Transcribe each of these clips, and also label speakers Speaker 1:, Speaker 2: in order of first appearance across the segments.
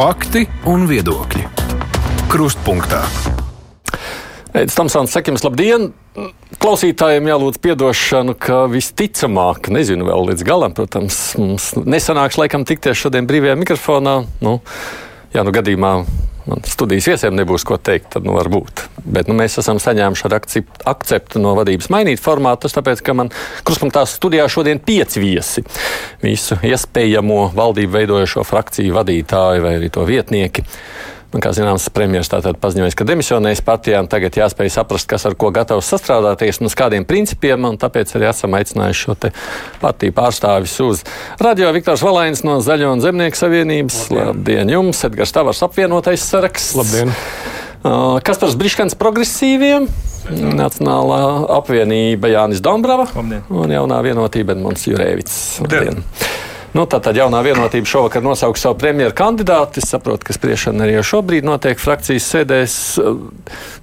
Speaker 1: Fakti un viedokļi. Krustpunktā.
Speaker 2: Edis Tamsons, saka jums labdien! Klausītājiem jālūdz atdošanu, ka visticamāk, nezinu vēl līdz galam, protams, mums nesanāks laikam tikties šodien brīvajā mikrofonā. Nu, ja nu gadījumā man studijas viesiem nebūs ko teikt, tad nu var būt. Bet nu, mēs esam saņēmuši ar akceptu no vadības mainīt formātus, tāpēc, ka man kruspunktā studijā šodien pieci viesi. Visu iespējamo valdību veidojošo frakciju vadītāju vai arī to vietnieki. Man, kā zināms, premjerministrs tātad paziņoja, ka demisionēs partijām tagad jāspēj saprast, kas ar ko gatavs sastrādāties un uz kādiem principiem, un tāpēc arī esam aicinājuši šo partiju pārstāvis uz radio Viktors Valainis no Zaļo un Zemnieku savienības. Labdien, Labdien jums, Edgars Tavars apvienotais saraksts.
Speaker 3: Labdien!
Speaker 2: Uh, Kaspars Briškans progresīviem. Nacionālā apvienība Jānis Dombrava Labdien. un jaunā vienotība Edmunds Jurēvits. Labdien! Labdien. Nu, tā tad jaunā vienotība šovakar nosauks savu premjeru kandidātu. Es saprotu, ka spriešana arī šobrīd notiek frakcijas sēdēs.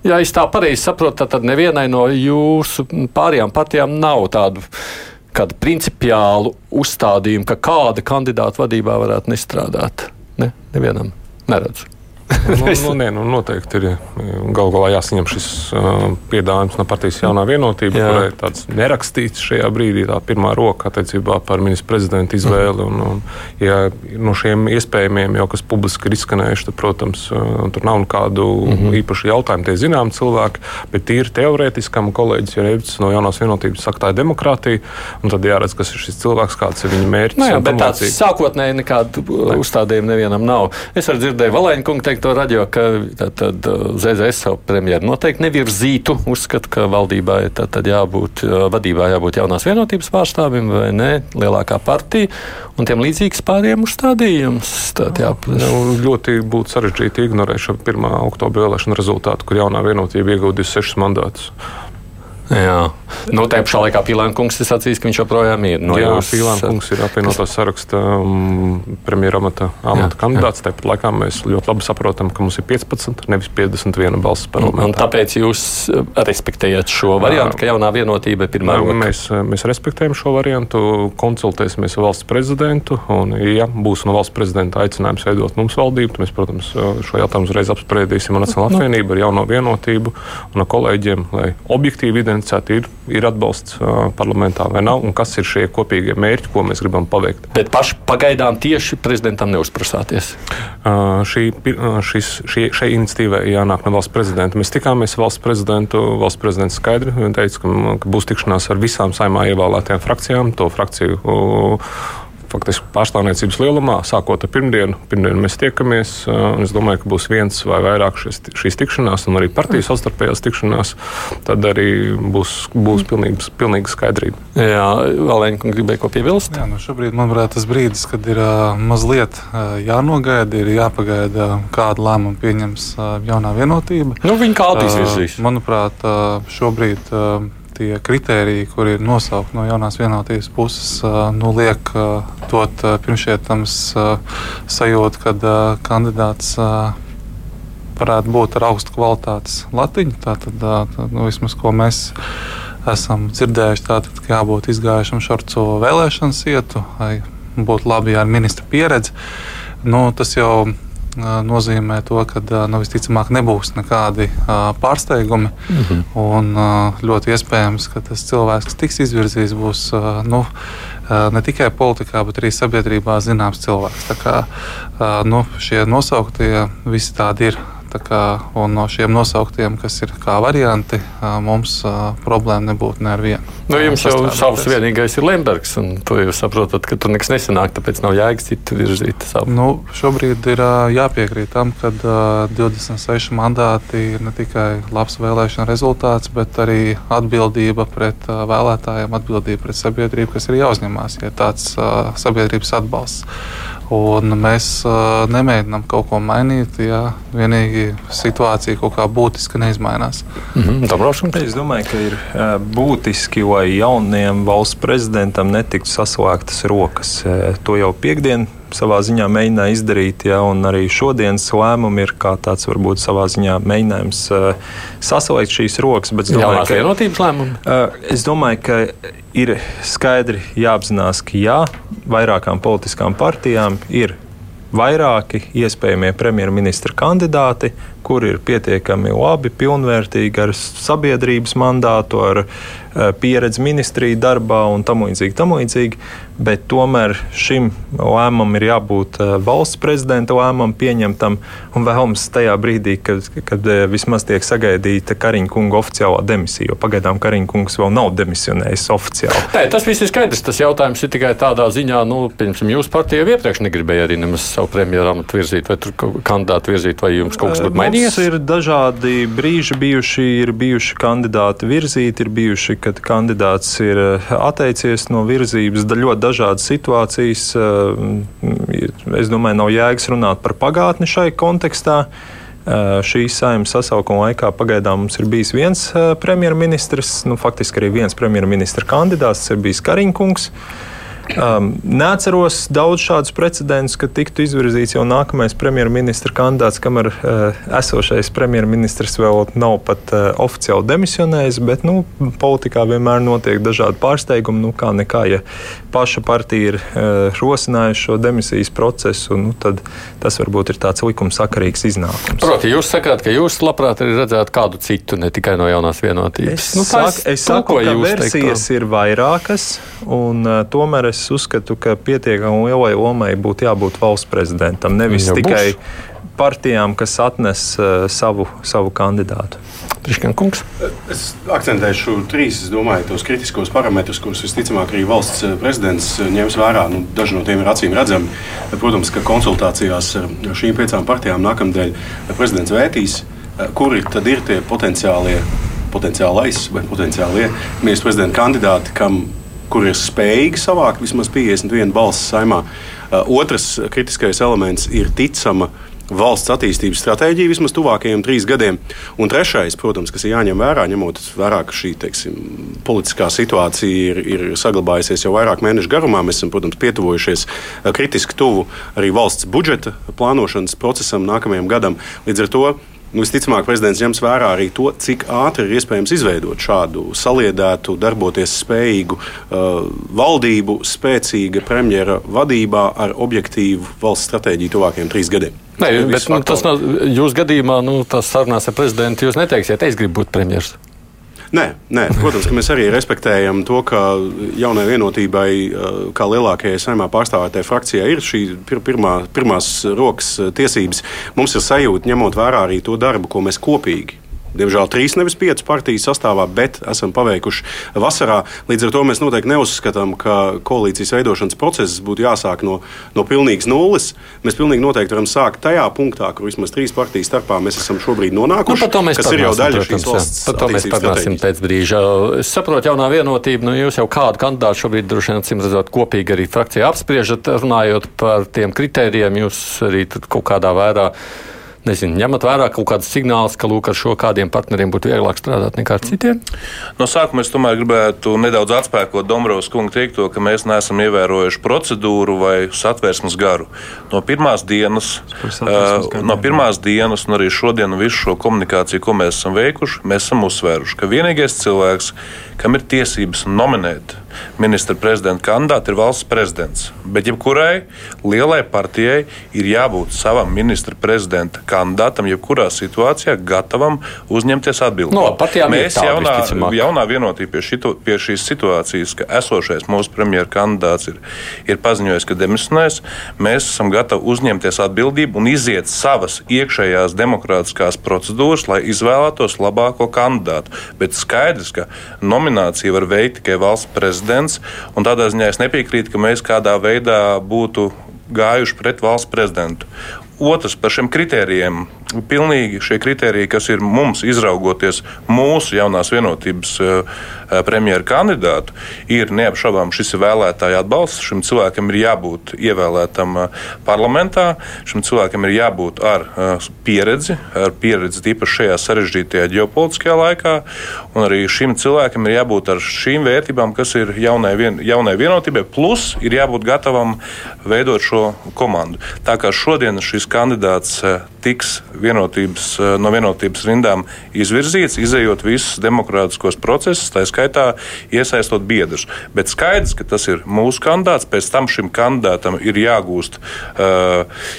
Speaker 2: Ja es tā pareizi saprotu, tad nevienai no jūsu pārējām partijām nav tādu kādu principiālu uzstādījumu, ka kāda kandidāta vadībā varētu nestrādāt. Ne, nevienam neredzu
Speaker 3: nu, nu, nē, nu, noteikti ir galu galā jāsaņem šis uh, piedāvājums no partijas jaunā vienotība, Jā. kurai tāds nerakstīts šajā brīdī, tā pirmā roka attiecībā par ministru prezidentu izvēli. Un, un, ja no šiem iespējamiem jau kas publiski ir izskanējuši, tad, protams, uh, tur nav nekādu mm -hmm. īpašu jautājumu. Tie zinām cilvēki, bet tīri teorētiskam kolēģis Jērbs no jaunās vienotības saka, tā ir demokrātija, un tad jāredz, kas ir šis cilvēks, kāds ir viņa mērķis.
Speaker 2: Nu, jā, bet tāds sākotnēji nekādu uzstādījumu nevienam nav. Es arī dzirdēju Valēņa kungu teikt to radio, ka tad, uh, ZZS savu premjeru noteikti nevirzītu. Uzskatu, ka valdībā tad, tad jābūt, uh, vadībā jābūt jaunās vienotības pārstāvim vai ne, lielākā partija, un tiem līdzīgs pāriem uzstādījums. Tad, jā,
Speaker 3: nu, ļoti būtu sarežģīti ignorēt šo 1. oktobra vēlēšanu rezultātu, kur jaunā vienotība iegūdīs sešus mandātus.
Speaker 2: Jā, nu, tā pašā laikā Pīlāna kungs ir sacījis, ka viņš joprojām ir.
Speaker 3: No jā, jūs... Pīlāna kungs ir apvienotā kas... saraksta um, premjeramata amata jā, kandidāts. Jā. Tāpat laikā mēs ļoti labi saprotam, ka mums ir 15, nevis 51 balss parlamentā.
Speaker 2: Un, tāpēc jūs uh, respektējat šo variantu, ka jaunā vienotība ir pirmā.
Speaker 3: Jā, mēs, uh, mēs respektējam šo variantu, konsultēsimies ar valsts prezidentu. Un, ja būs no valsts prezidenta aicinājums veidot mums valdību, tad mēs, protams, uh, šo jautājumu uzreiz apspriedīsim ar Nacionālo nu. apvienību, ar jauno vienotību un ar kolēģiem, lai objektīvi identificētu identificēti, ir, ir atbalsts uh, parlamentā vai nav, un kas ir šie kopīgie mērķi, ko mēs gribam paveikt.
Speaker 2: Bet paši pagaidām tieši prezidentam neuzprasāties.
Speaker 3: Uh, šī, šis, šī, šai iniciatīvai jānāk no valsts prezidenta. Mēs tikāmies valsts prezidentu, valsts prezidents skaidri teica, ka, ka būs tikšanās ar visām saimā ievēlētajām frakcijām, to frakciju. Uh, faktiski pārstāvniecības lielumā, sākot ar pirmdienu. Pirmdienu mēs tiekamies. Es domāju, ka būs viens vai vairāk šis, šīs tikšanās, un arī partijas savstarpējās tikšanās. Tad arī būs, būs pilnīgi, pilnīgi skaidrība.
Speaker 2: Jā, Valēņa gribēja ko piebilst?
Speaker 4: Jā, nu šobrīd, manuprāt, tas brīdis, kad ir mazliet jānogaida, ir jāpagaida, kādu lēmumu pieņems jaunā vienotība.
Speaker 2: Nu, viņa kā attīstīs?
Speaker 4: Manuprāt, šobrīd tie kritēriji, kur ir nosaukti no jaunās vienotības puses, nu, liek dot pirmšķietams sajūtu, ka kandidāts varētu būt ar augstu kvalitātes latiņu. Tātad, tā, nu, vismaz ko mēs esam dzirdējuši, tātad, ka jābūt izgājušam šorcu vēlēšanas ietu, būtu labi, ar ministra pieredzi. Nu, tas jau nozīmē to, ka nu, visticamāk nebūs nekādi pārsteigumi. -hmm. Un ļoti iespējams, ka tas cilvēks, kas tiks izvirzīts, būs nu, ne tikai politikā, bet arī sabiedrībā zināms cilvēks. Tā kā nu, šie nosauktie visi tādi ir Kā, no šiem nosauktiem, kas ir kā varianti, mums problēma nebūtu ne ar vienu.
Speaker 2: Nu, jums jau savs vienīgais ir Lembergs, un to jūs saprotat, ka tur nekas nesanāk, tāpēc nav jēgas citu virzīt savu.
Speaker 4: Nu, šobrīd ir jāpiekrīt tam, ka 26 mandāti ir ne tikai labs vēlēšana rezultāts, bet arī atbildība pret vēlētājiem, atbildība pret sabiedrību, kas ir jāuzņemās, ja tāds sabiedrības atbalsts. Un mēs uh, nemēģinām kaut ko mainīt, ja vienīgi situācija kaut kā būtiski neizmainās.
Speaker 2: Mm -hmm.
Speaker 5: Es domāju, ka ir uh, būtiski, lai jaunajam valsts prezidentam netiktu saslēgtas rokas. Uh, to jau piekdien savā ziņā mēģināja izdarīt, ja, un arī šodienas lēmumi ir kā tāds varbūt savā ziņā mēģinājums uh, saslēgt šīs rokas.
Speaker 2: Bet domāju, ka vienotības lēmumi.
Speaker 5: Uh, es domāju, ka ir skaidri jāapzinās, ka jā, vairākām politiskām partijām ir vairāki iespējamie premjerministra kandidāti, kuri ir pietiekami labi, pilnvērtīgi ar sabiedrības mandātu, ar uh, pieredzi ministriju darbā un tam līdzīgi. Tam līdzīgi bet tomēr šim lēmumam ir jābūt uh, valsts prezidenta lēmumam pieņemtam un vēlams tajā brīdī, kad, kad uh, vismaz tiek sagaidīta Kariņa kunga oficiālā demisija, jo pagaidām Kariņa kungs vēl nav demisionējis oficiāli.
Speaker 2: Nē, tas viss ir skaidrs. Tas jautājums ir tikai tādā ziņā, nu, piemēram, jūs partija iepriekš negribēja arī nemaz savu premjeru amatu virzīt, vai kandidātu virzīt, vai jums kaut kas būtu mainījies?
Speaker 5: Mums ir dažādi brīži bijuši, ir bijuši kandidāti virzīti, ir bijuši, kad kandidāts ir atteicies no virzības. Ļoti dažādas situācijas. Es domāju, nav jēgas runāt par pagātni šai kontekstā. Šīs saimnes sasaukuma laikā pagaidām mums ir bijis viens premjerministrs, nu, faktiski arī viens premjerministra kandidāts, tas ir bijis Kariņkungs. Um, neatceros daudz šādus precedentus, ka tiktu izvirzīts jau nākamais premjerministra kandidāts, kamēr uh, esošais premjerministrs vēl nav pat uh, oficiāli demisionējis. Bet nu, politikā vienmēr notiek dažādi pārsteigumi. Nu, kā nekā, ja paša partija ir uh, rosinājusi šo demisijas procesu, nu, tad tas varbūt ir tāds likumsakarīgs iznākums.
Speaker 2: Proti, jūs sakāt, ka jūs labprāt arī redzētu kādu citu, ne tikai no jaunās vienotības.
Speaker 5: Es, nu, saku, es saku, ka versijas teiktu. ir vairākas, un uh, tomēr es es uzskatu, ka pietiekami lielai lomai būtu jābūt valsts prezidentam, nevis Jau tikai būs. partijām, kas atnes uh, savu, savu kandidātu.
Speaker 2: Priekškankungs.
Speaker 6: Es akcentēšu trīs, es domāju, tos kritiskos parametrus, kurus visticamāk arī valsts uh, prezidents uh, ņems vērā. Nu, daži no tiem ir acīm redzami. Protams, ka konsultācijās ar šīm piecām partijām nākamdēļ prezidents vērtīs, uh, kuri tad ir tie potenciālie potenciālais vai potenciālie ministra prezidenta kandidāti, kam kur ir spējīgi savākt vismaz 51 balsis saimā. Uh, otrs kritiskais elements ir ticama valsts attīstības stratēģija vismaz tuvākajiem trīs gadiem. Un trešais, protams, kas ir jāņem vērā, ņemot vērā, ka šī teiksim, politiskā situācija ir, ir saglabājusies jau vairāk mēnešu garumā, mēs esam, protams, pietuvojušies uh, kritiski tuvu arī valsts budžeta plānošanas procesam nākamajam gadam. Līdz ar to visticamāk, prezidents ņems vērā arī to, cik ātri ir iespējams izveidot šādu saliedētu, darboties spējīgu uh, valdību, spēcīga premjera vadībā ar objektīvu valsts stratēģiju tuvākajiem trīs gadiem.
Speaker 2: Nē, bet, nu, tas nav jūsu gadījumā, nu, tas sarunās ar prezidentu. Jūs neteiksiet, es gribu būt premjerministrs.
Speaker 6: Nē, nē, protams, mēs arī respektējam to, ka jaunai vienotībai, eh, kā lielākajai saimā pārstāvētai frakcijai, ir šī pirmā, pirmās rokas tiesības. Mums ir sajūta, ņemot vērā arī to darbu, ko mēs kopīgi Diemžēl trīs, nevis piecas partijas sastāvā, bet esam paveikuši vasarā. Līdz ar to mēs noteikti neuzskatām, ka koalīcijas veidošanas process būtu jāsāk no, no pilnīgas nulles. Mēs pilnīgi noteikti varam sākt tajā punktā, kur vismaz trīs partijas starpā mēs esam šobrīd nonākuši.
Speaker 2: Nu, kas ir jau daļa šīs valsts. Par to mēs parunāsim pēc brīža. Es saprotu, jaunā vienotība, nu jūs jau kādu kandidātu šobrīd droši vien, acīm redzot, kopīgi arī frakcijā apspriežat, runājot par tiem kritērijiem, jūs arī kaut kādā vērā nezinu, ņemat vērā kaut kādus signālus, ka lūk, ar šo kādiem partneriem būtu vieglāk strādāt nekā ar citiem?
Speaker 7: No sākuma es tomēr gribētu nedaudz atspēkot Dombrovas kungu teikto, ka mēs neesam ievērojuši procedūru vai satversmes garu. No pirmās dienas, uh, no pirmās dienas un arī šodien visu šo komunikāciju, ko mēs esam veikuši, mēs esam uzsvēruši, ka vienīgais cilvēks, kam ir tiesības nominēt ministra prezidenta kandidāti, ir valsts prezidents. Bet jebkurai lielai partijai ir jābūt savam ministra prezidenta kandidātam, jebkurā situācijā gatavam uzņemties atbildību.
Speaker 2: No,
Speaker 7: Mēs jaunā, jaunā vienotība pie, šito, pie šīs situācijas, ka esošais mūsu premjeras kandidāts ir, ir paziņojis, ka demisionēs, mēs esam gatavi uzņemties atbildību un iziet savas iekšējās demokrātiskās procedūras, lai izvēlētos labāko kandidātu. Bet skaidrs, ka nomināciju var veikt tikai valsts prezidents prezidents. Tādā ziņā es nepiekrītu, ka mēs kādā veidā būtu gājuši pret valsts prezidentu. Otrs par šiem kritērijiem. Pilnīgi šie kritēriji, kas ir mums izraugoties mūsu jaunās vienotības uh, premjeru kandidātu, ir neapšaubām šis ir vēlētāja atbalsts. Šim cilvēkam ir jābūt ievēlētam uh, parlamentā, šim cilvēkam ir jābūt ar pieredzi, ar pieredzi tīpaši šajā sarežģītajā ģeopolitiskajā laikā, un arī šim cilvēkam ir jābūt ar šīm vērtībām, kas ir jaunai, vien, jaunai vienotībai, plus ir jābūt gatavam veidot šo komandu. Tā kā šodien šis kandidāts tiks vienotības, no vienotības rindām izvirzīts, izējot visus demokrātiskos procesus, tā skaitā iesaistot biedrus. Bet skaidrs, ka tas ir mūsu kandidāts, pēc tam šim kandidātam ir jāgūst,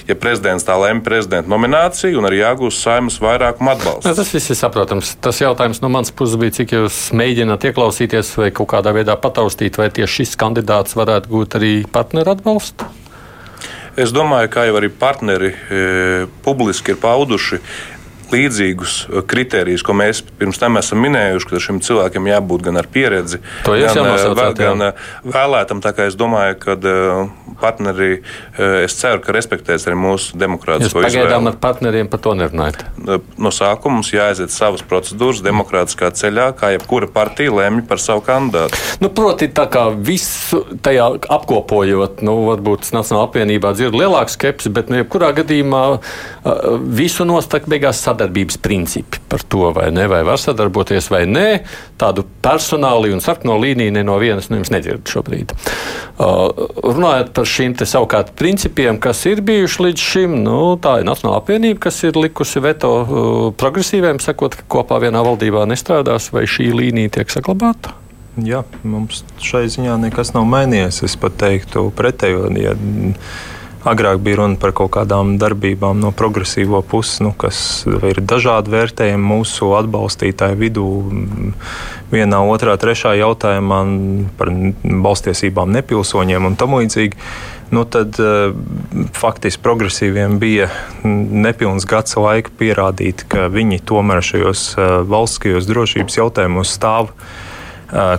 Speaker 7: ja prezidents tā lemj, prezidenta nomināciju un arī jāgūst saimas vairākuma atbalsts.
Speaker 2: Tas viss ir saprotams. Tas jautājums no manas puses bija, cik jūs mēģināt ieklausīties vai kaut kādā veidā pataustīt, vai tieši šis kandidāts varētu gūt arī partneru atbalstu.
Speaker 7: Es domāju, ka jau arī partneri e, publiski ir pauduši līdzīgus uh, kritērijus, ko mēs pirms tam esam minējuši, ka šim cilvēkam jābūt gan ar pieredzi,
Speaker 2: gan, uh,
Speaker 7: gan uh, vēlētam. Tā kā es domāju, ka partneri, es ceru, ka respektēs arī mūsu demokrātisko
Speaker 2: izvēli. Pagaidām ar partneriem par to nerunājat.
Speaker 7: No sākuma mums jāaiziet savas procedūras demokrātiskā ceļā, kā jebkura partija lēmj par savu kandidātu.
Speaker 2: Nu, proti, tā kā visu tajā apkopojot, nu, varbūt Nacionālā apvienībā dzird lielāku skepsi, bet, nu, jebkurā gadījumā visu nostāk beigās sadarbību sadarbības principi par to, vai ne, vai var sadarboties vai nē. Tādu personālu un sarkano līniju ne no vienas no jums nedzird šobrīd. Uh, runājot par šīm savukārt principiem, kas ir bijuši līdz šim, nu, tā ir Nacionāla apvienība, kas ir likusi veto uh, progresīviem, sakot, ka kopā vienā valdībā nestrādās, vai šī līnija tiek saglabāta.
Speaker 5: Jā, mums šai ziņā nekas nav mainījies. Es pat teiktu pretējo. Ja Agrāk bija runa par kaut kādām darbībām no progresīvo puses, nu, kas ir dažādi vērtējumi mūsu atbalstītāju vidū. Vienā, otrā, trešā jautājumā par balstiesībām nepilsoņiem un tam līdzīgi. Nu, tad uh, faktiski progresīviem bija nepilns gads laika pierādīt, ka viņi tomēr šajos uh, valstiskajos drošības jautājumos stāv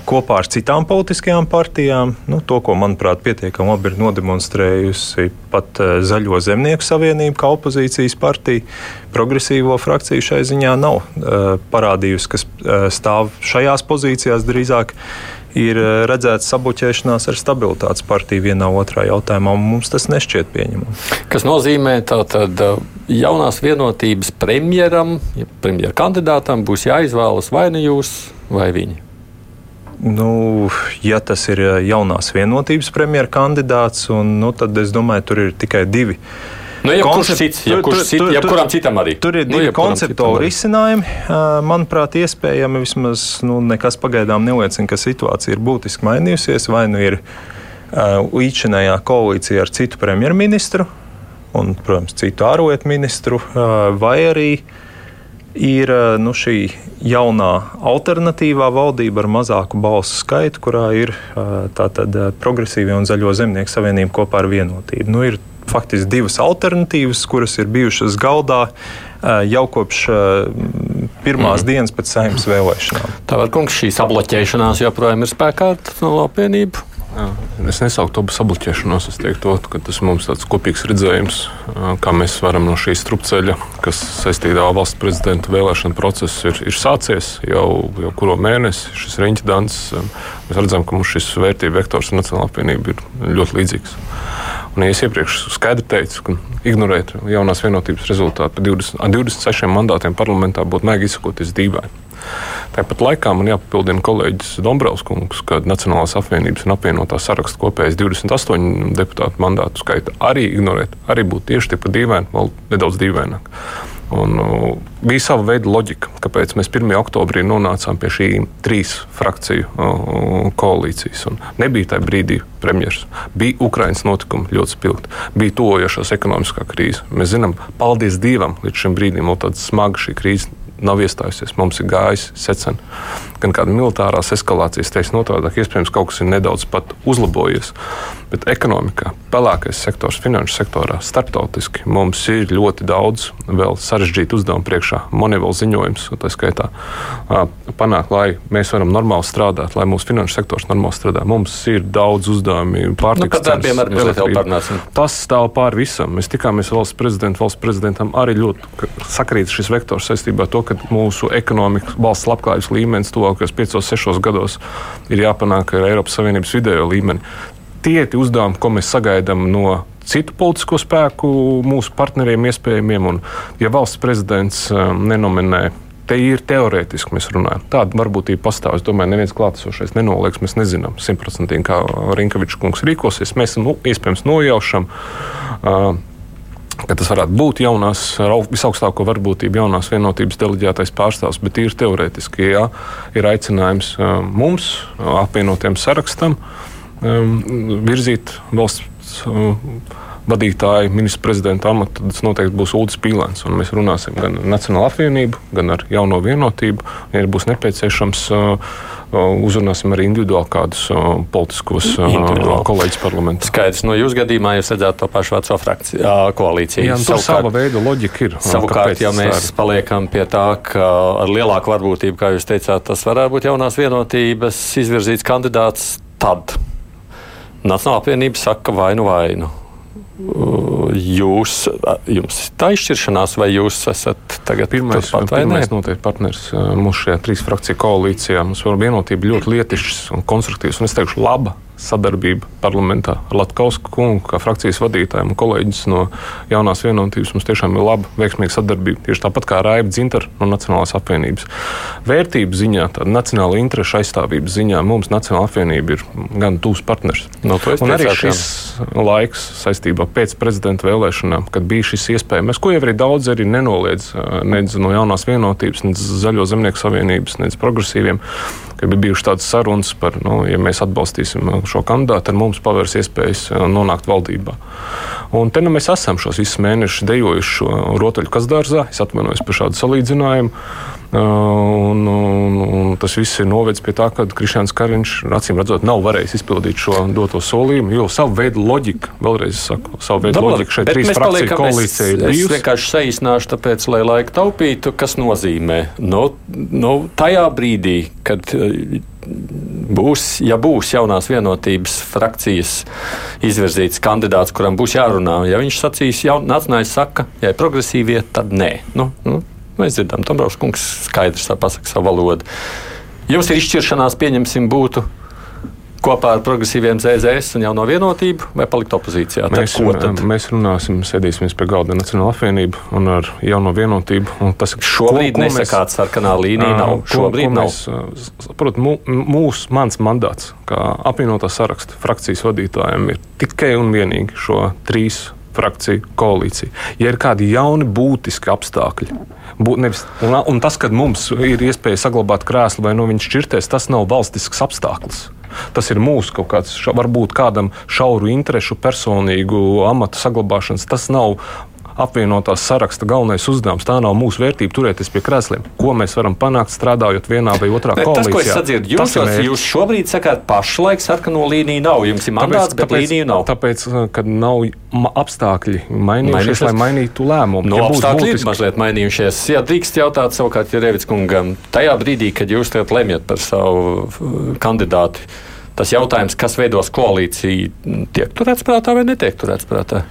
Speaker 5: kopā ar citām politiskajām partijām. Nu, to, ko, manuprāt, pietiekami labi ir nodemonstrējusi pat Zaļo zemnieku savienība, kā opozīcijas partija. Progresīvo frakciju šai ziņā nav parādījusi, kas stāv šajās pozīcijās drīzāk. Ir redzēts sabuķēšanās ar stabilitātes partiju vienā otrā jautājumā, un mums tas nešķiet pieņemami.
Speaker 2: Tas nozīmē, ka jaunās vienotības premjeram, ja premjeram kandidātam būs jāizvēlas vai nu jūs, vai viņi.
Speaker 5: Nu, ja tas ir jaunās vienotības premjeras kandidāts, un, nu, tad es domāju, tur ir tikai divi.
Speaker 2: Nu, jebkurš cits, jebkurš cit, jebkuram citam arī.
Speaker 5: Tur ir nu, divi konceptuāli risinājumi. Manuprāt, iespējami vismaz nu, nekas pagaidām neliecina, ka situācija ir būtiski mainījusies. Vai nu ir līdzinājā koalīcija ar citu premjerministru un, protams, citu ārlietu ministru, vai arī ir nu, šī jaunā alternatīvā valdība ar mazāku balsu skaitu, kurā ir tātad progresīvie un zaļo zemnieku savienība kopā ar vienotību. Nu, ir faktiski divas alternatīvas, kuras ir bijušas galdā jau kopš pirmās mm. dienas pēc saimnes vēlēšanām.
Speaker 2: Tā var kungs, šī sabloķēšanās joprojām ir spēkā ar Nacionālo apvienību.
Speaker 3: Jā, es nesauktu to sabloķēšanos. Es teiktu, ka tas mums ir kopīgs redzējums, kā mēs varam no šīs strupceļa, kas saistītā ar valsts prezidenta vēlēšanu procesu ir, ir sācies jau, jau kuru mēnesi. Šis riņķdans, mēs redzam, ka mums šis vērtību vektors un Nacionāla apvienība ir ļoti līdzīgs. Un, ja es iepriekš skaidri teicu, ka ignorēt jaunās vienotības rezultātu par 20, 26 mandātiem parlamentā būtu maigi izsakoties dīvaini. Tāpat laikā man jāpapildina kolēģis Dombrovskis, ka Nacionālās apvienības un apvienotā saraksta kopējais 28 deputātu mandātu skaita arī ignorēt, arī būtu tieši tikpat dīvaini, vēl nedaudz dīvaināk. Un, uh, bija sava veida loģika, kāpēc mēs 1. oktobrī nonācām pie šīm trīs frakciju uh, koalīcijas. Un nebija tajā brīdī premjerministrs. Bija Ukraiņas notikumi ļoti spilgti, bija tojošās ekonomiskā krīze. Mēs zinām, paldies Dievam, līdz šim brīdim vēl tāda smaga šī krīze nav iestājusies. Mums ir gājis secen, gan kāda militārās eskalācijas, teiks notārdāk, iespējams, kaut kas ir nedaudz pat uzlabojies. Bet ekonomikā, pelēkais sektors, finanšu sektorā, starptautiski mums ir ļoti daudz vēl sarežģītu uzdevumu priekšā. Vēl ziņojums, tā skaitā, panākt, lai mēs varam normāli strādāt, lai mūsu finanšu sektors normāli strādā. Mums ir daudz uzdevumu, pārtikas
Speaker 2: nu, cenas,
Speaker 3: Tas stāv pāri visam. Mēs tikāmies valsts prezidentam, valsts prezidentam arī ļoti sakrīt šis vektors saistībā ar to, ka mūsu ekonomikas valsts labklājības līmenis tuvākajos 5-6 gados ir jāpanāk ar Eiropas Savienības vidējo līmeni. Tie ir uzdevumi, ko mēs sagaidām no citu politisko spēku, mūsu partneriem, iespējamiem. Un, ja valsts prezidents um, nenominē te ir teorētiski mēs runājam. Tāda varbūtība pastāv. Es domāju, neviens klātesošais nenolieks. Mēs nezinām simtprocentīgi, kā Rinkevičs kungs rīkosies. Mēs nu, iespējams nojaušam. Uh, ka tas varētu būt jaunās, visaugstāko varbūtību jaunās vienotības deleģētais pārstāvs, bet ir teorētiski, ja ir aicinājums mums, apvienotiem sarakstam, virzīt valsts vadītāju, ministra prezidenta amatu, tad tas noteikti būs Ulris Pīlēns. Mēs runāsim gan ar Nacionālo apvienību, gan ar jauno vienotību. Ja būs nepieciešams, uzrunāsim arī individuāli kādus politiskos kolēģus parlamentā.
Speaker 2: Skaidrs, no jūsu gadījumā jūs redzētu to pašu veco frakciju koalīciju.
Speaker 3: Jā, tur sava veida loģika ir.
Speaker 2: Savukārt, ja mēs paliekam pie tā, ka ar lielāku varbūtību, kā jūs teicāt, tas varētu būt jaunās vienotības izvirzīts kandidāts, tad Nacionāla apvienība saka vainu vainu jūs, jums ir tā izšķiršanās, vai jūs esat tagad
Speaker 3: pirmais, pirmais noteikti partners mūsu šajā trīs frakciju koalīcijā. Mums var vienotība ļoti lietišķs un konstruktīvs, un es teikšu, laba sadarbība parlamentā ar Latvijas kungu, kā frakcijas vadītājiem un kolēģis no jaunās vienotības. Mums tiešām ir laba, veiksmīga sadarbība. Tieši tāpat kā Raiba Dzintara no Nacionālās apvienības. Vērtību ziņā, tāda nacionāla interešu aizstāvības ziņā mums Nacionāla apvienība ir gan tūs partners.
Speaker 2: No,
Speaker 3: un arī šis laiks saistībā pēc prezidenta vēlēšanām, kad bija šis iespējams, ko jau arī daudz arī nenoliedz, nedz no jaunās vienotības, nedz Zaļo zemnieku savienības, nedz progresīviem ka bija bijušas tādas sarunas par, nu, ja mēs atbalstīsim šo kandidātu, tad mums pavērs iespējas uh, nonākt valdībā. Un te nu mēs esam šos visus mēnešus dejojuši rotaļu kasdārzā. Es atvainojos par šādu salīdzinājumu. Uh, un, un, un tas viss ir novedis pie tā, ka Kristians Kariņš acīm redzot nav varējis izpildīt šo doto solījumu, jo savu veidu loģika, vēlreiz saku, savu veidu Dabla, loģika šeit trīs frakciju koalīcija ir bijusi.
Speaker 2: Es vienkārši saīsināšu, tāpēc, lai laiku taupītu, kas nozīmē, nu, nu tajā brīdī, kad būs, ja būs jaunās vienotības frakcijas izvirzīts kandidāts, kuram būs jārunā, ja viņš sacīs, ja nacionālais saka, ja ir progresīvie, tad nē. Nu, nu, mēs dzirdam, Tombrovs kungs skaidrs pasaka savu valodu. Jums ir izšķiršanās, pieņemsim, būtu kopā ar progresīviem ZZS un jauno vienotību, vai palikt opozīcijā?
Speaker 3: Mēs, mēs runāsim, sēdīsimies pie galda Nacionāla apvienība un ar jauno vienotību. Tas,
Speaker 2: Šobrīd ko, ko nesakāt sarkanā līnija nav. Šobrīd ko, ko
Speaker 3: nav. Mēs, saprot, mūs, mans mandāts, kā apvienotā saraksta frakcijas vadītājiem, ir tikai un vienīgi šo trīs frakciju koalīciju. Ja ir kādi jauni būtiski apstākļi, būt, nevis, un, un tas, ka mums ir iespēja saglabāt krēslu vai no nu viņš šķirties, tas nav valstisks apstākļus. Tas ir mūsu kaut kāds, varbūt kādam šauru interesu, personīgu amatu saglabāšanas. Tas nav apvienotās saraksta galvenais uzdevums. Tā nav mūsu vērtība turēties pie krēsliem. Ko mēs varam panākt strādājot vienā vai otrā ne, koalīcijā? Tas, ko es
Speaker 2: sadzirdu, jūs, tas jūs šobrīd sakāt, pašlaik sarkano līniju nav. Jums ir mandāts, tāpēc, bet tāpēc, līniju nav.
Speaker 3: Tāpēc, kad nav apstākļi mainījušies, lai mainītu lēmumu.
Speaker 2: No ja apstākļi būtiski... ir mazliet mainījušies. Jā, drīkst jautāt savukārt, ja Revits kungam, tajā brīdī, kad jūs lemjat par savu uh, kandidātu tas jautājums, kas veidos koalīciju, tiek turēts prātā vai netiek turēts prātā?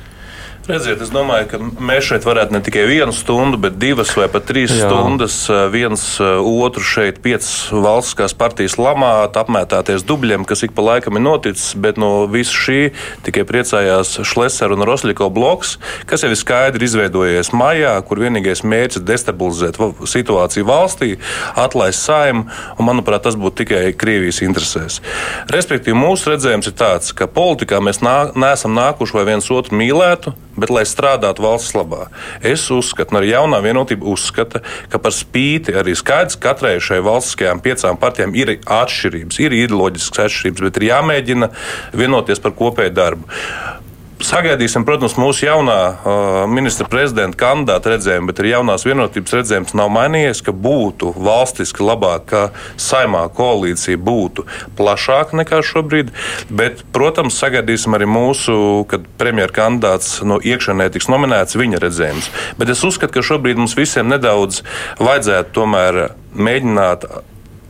Speaker 7: Redziet, es domāju, ka mēs šeit varētu ne tikai vienu stundu, bet divas vai pat trīs Jā. stundas viens otru šeit, piecas valstiskās partijas lamāt, apmētāties dubļiem, kas ik pa laikam ir noticis, bet no visu šī tikai priecājās Šlesera un Rosļiko bloks, kas jau ir skaidri izveidojies maijā, kur vienīgais mērķis ir destabilizēt situāciju valstī, atlaist saimu, un manuprāt, tas būtu tikai Krievijas interesēs. Respektīvi, mūsu redzējums ir tāds, ka politikā mēs nā, neesam nākuši, lai viens otru mīlētu, bet lai strādātu valsts labā. Es uzskatu, un arī jaunā vienotība uzskata, ka par spīti arī skaidrs katrai šai valstiskajām piecām partijām ir atšķirības, ir ideoloģiskas atšķirības, bet ir jāmēģina vienoties par kopēju darbu. Sagaidīsim, protams, mūsu jaunā uh, ministra prezidenta kandidāta redzējumu, bet arī jaunās vienotības redzējums nav mainījies, ka būtu valstiski labāk, ka saimā koalīcija būtu plašāka nekā šobrīd. Bet, protams, sagaidīsim arī mūsu, kad premjerministra kandidāts no iekšēnē tiks nominēts, viņa redzējums. Bet es uzskatu, ka šobrīd mums visiem nedaudz vajadzētu tomēr mēģināt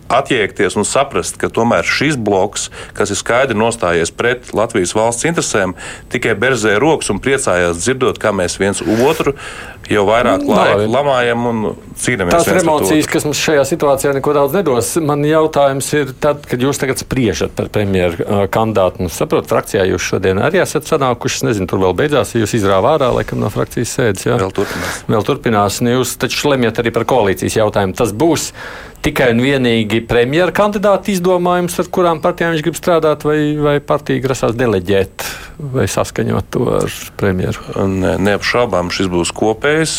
Speaker 7: attiekties un saprast, ka tomēr šis bloks, kas ir skaidri nostājies pret Latvijas valsts interesēm, tikai berzē rokas un priecājās dzirdot, kā mēs viens otru jau vairāk nu, laika lamājam un cīnāmies.
Speaker 2: Tās emocijas, kas mums šajā situācijā neko daudz nedos. Man jautājums ir, tad, kad jūs tagad spriežat par premjeru kandidātu, nu, saprotat, frakcijā jūs šodien arī esat sanākuši, nezinu, tur vēl beidzās, ja jūs izrāvā ārā, laikam, no frakcijas sēdes. Jā?
Speaker 7: Vēl turpinās.
Speaker 2: Vēl turpinās. Jūs taču lemjat arī par koalīcijas jautājumu. Tas būs tikai un vienīgi premjera kandidāta izdomājums, ar kurām partijām viņš grib strādāt, vai, vai partija grasās deleģēt vai saskaņot to ar premjeru?
Speaker 7: Ne, neapšaubām šis būs kopējs.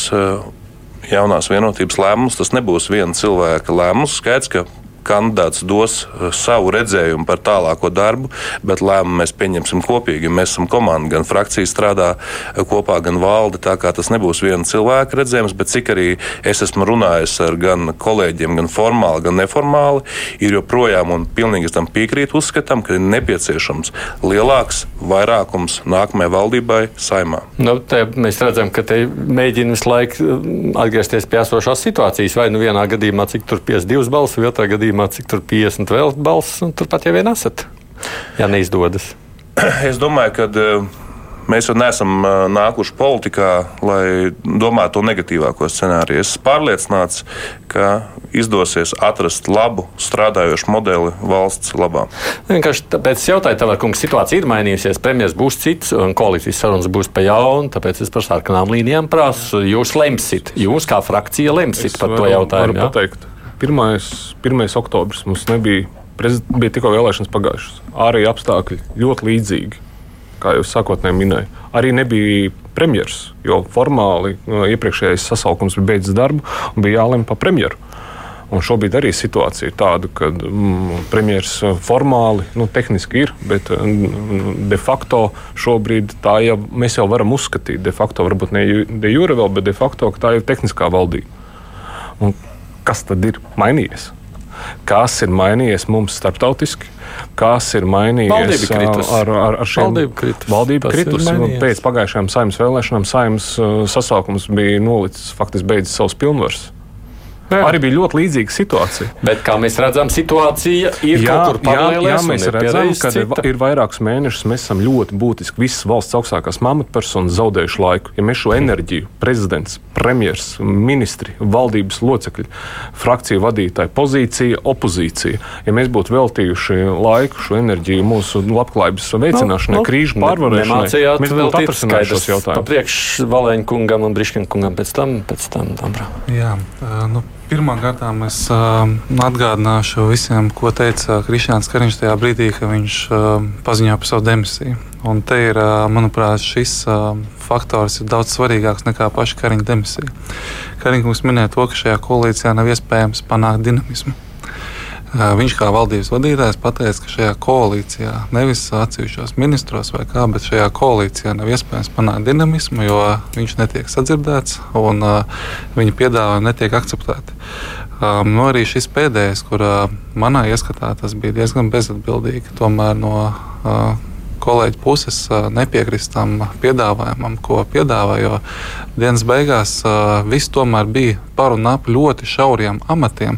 Speaker 7: Jaunās vienotības lēmums. Tas nebūs viena cilvēka lēmums. Skaidrs, ka kandidāts dos eh, savu redzējumu par tālāko darbu, bet lēmumu mēs pieņemsim kopīgi. Mēs esam komanda, gan frakcija strādā eh, kopā, gan valde. Tā kā tas nebūs viena cilvēka redzējums, bet cik arī es esmu runājis ar gan kolēģiem, gan formāli, gan neformāli, ir joprojām un pilnīgi tam piekrīt uzskatām, ka ir nepieciešams lielāks vairākums nākamajai valdībai saimā.
Speaker 2: Nu, mēs redzam, ka te mēģina visu laiku eh, atgriezties pie esošās situācijas. Vai nu vienā gadījumā, cik tur 52 balsu, vai otrā gadījumā gadījumā, cik tur 50 vēl balss, un turpat jau vien esat, ja neizdodas.
Speaker 7: Es domāju, ka eh, mēs jau neesam eh, nākuši politikā, lai domātu to negatīvāko scenāriju. Es esmu pārliecināts, ka izdosies atrast labu, strādājošu modeli valsts labā.
Speaker 2: Vienkārši tāpēc es jautāju, tev, kungs, situācija ir mainījusies. Premjerministrs būs cits, un koalīcijas sarunas būs pa jaunu. Tāpēc es par sarkanām līnijām prasu. Jūs lemsit, jūs kā frakcija lemsit es par to jautājumu.
Speaker 3: Jā? Pateikt. 1. 1. oktobris mums nebija, bija tikko vēlēšanas pagājušas. Arī apstākļi ļoti līdzīgi, kā jau sākotnēji minēju. Arī nebija premjeras, jo formāli no, iepriekšējais sasaukums bija beidzis darbu un bija jālemj par premjeru. Un šobrīd arī situācija ir tāda, ka mm, premjerministrs formāli, nu, tehniski ir, bet mm, de facto šobrīd tā jau mēs jau varam uzskatīt, de facto varbūt ne de jure vēl, bet de facto tā ir tehniskā valdība. Un kas tad ir mainījies? Kas ir mainījies mums starptautiski? Kas ir mainījies ar, ar, ar šiem
Speaker 2: valdību kritus?
Speaker 3: Kritus pēc pagājušajām saimnes vēlēšanām. Saimnes sasaukums bija nolicis, faktiski beidzis savus pilnvarus. Jā. Arī bija ļoti līdzīga situācija.
Speaker 2: Bet, kā mēs redzam, situācija ir jā, kaut kur paralēli. Jā, jā, mēs redzam,
Speaker 3: ka cita. ir vairākus mēnešus mēs esam ļoti būtiski visas valsts augstākās amatpersonas zaudējuši laiku. Ja mēs šo enerģiju, prezidents, premjers, ministri, valdības locekļi, frakciju vadītāji, pozīcija, opozīcija, ja mēs būtu veltījuši laiku, šo enerģiju mūsu labklājības veicināšanai, no, no, krīžu pārvarēšanai, mēs būtu atrisinājuši šos jautājumus.
Speaker 2: Priekš Valēņa kungam un Briškina kungam pēc tam, pēc tam, Dambrā.
Speaker 4: Jā, nu, Pirmkārt, es uh, atgādināšu visiem, ko teica Kristians Kariņš tajā brīdī, kad viņš uh, paziņoja par savu demisiju. Un te ir, uh, manuprāt, šis uh, faktors ir daudz svarīgāks nekā paša Kariņa demisija. Kariņš minēja to, ka šajā koalīcijā nav iespējams panākt dinamismu. Viņš kā valdības vadītājs pateica, ka šajā koalīcijā, nevis atsevišķos ministros vai kā, bet šajā koalīcijā nav iespējams panākt dinamismu, jo viņš netiek sadzirdēts un uh, viņa piedāvājumi netiek akceptēti. Um, nu, arī šis pēdējais, kur uh, manā ieskatā tas bija diezgan bezatbildīgi, tomēr no uh, kolēģi puses nepiekrist tam piedāvājumam, ko piedāvā. Jo dienas beigās viss tomēr bija par un ap ļoti šauriem amatiem.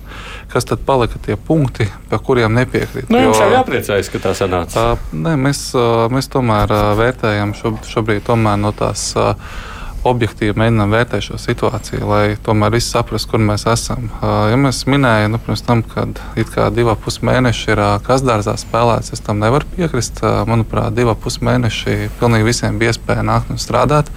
Speaker 4: Kas tad palika tie punkti, par kuriem nepiekrīt?
Speaker 2: Nu, jums jau jāpriecājas, ka tā sanāca.
Speaker 4: Nē, mēs, mēs tomēr vērtējam šo, šobrīd tomēr no tās. Uh, objektīvi mēģinām vērtēt šo situāciju, lai tomēr visi saprastu, kur mēs esam. Ja mēs minējām, nu, pirms tam, kad kā divi pus mēneši ir kasdārzā spēlēts, es tam nevaru piekrist. Manuprāt, divi pus mēneši pilnīgi visiem bija iespēja nākt un strādāt.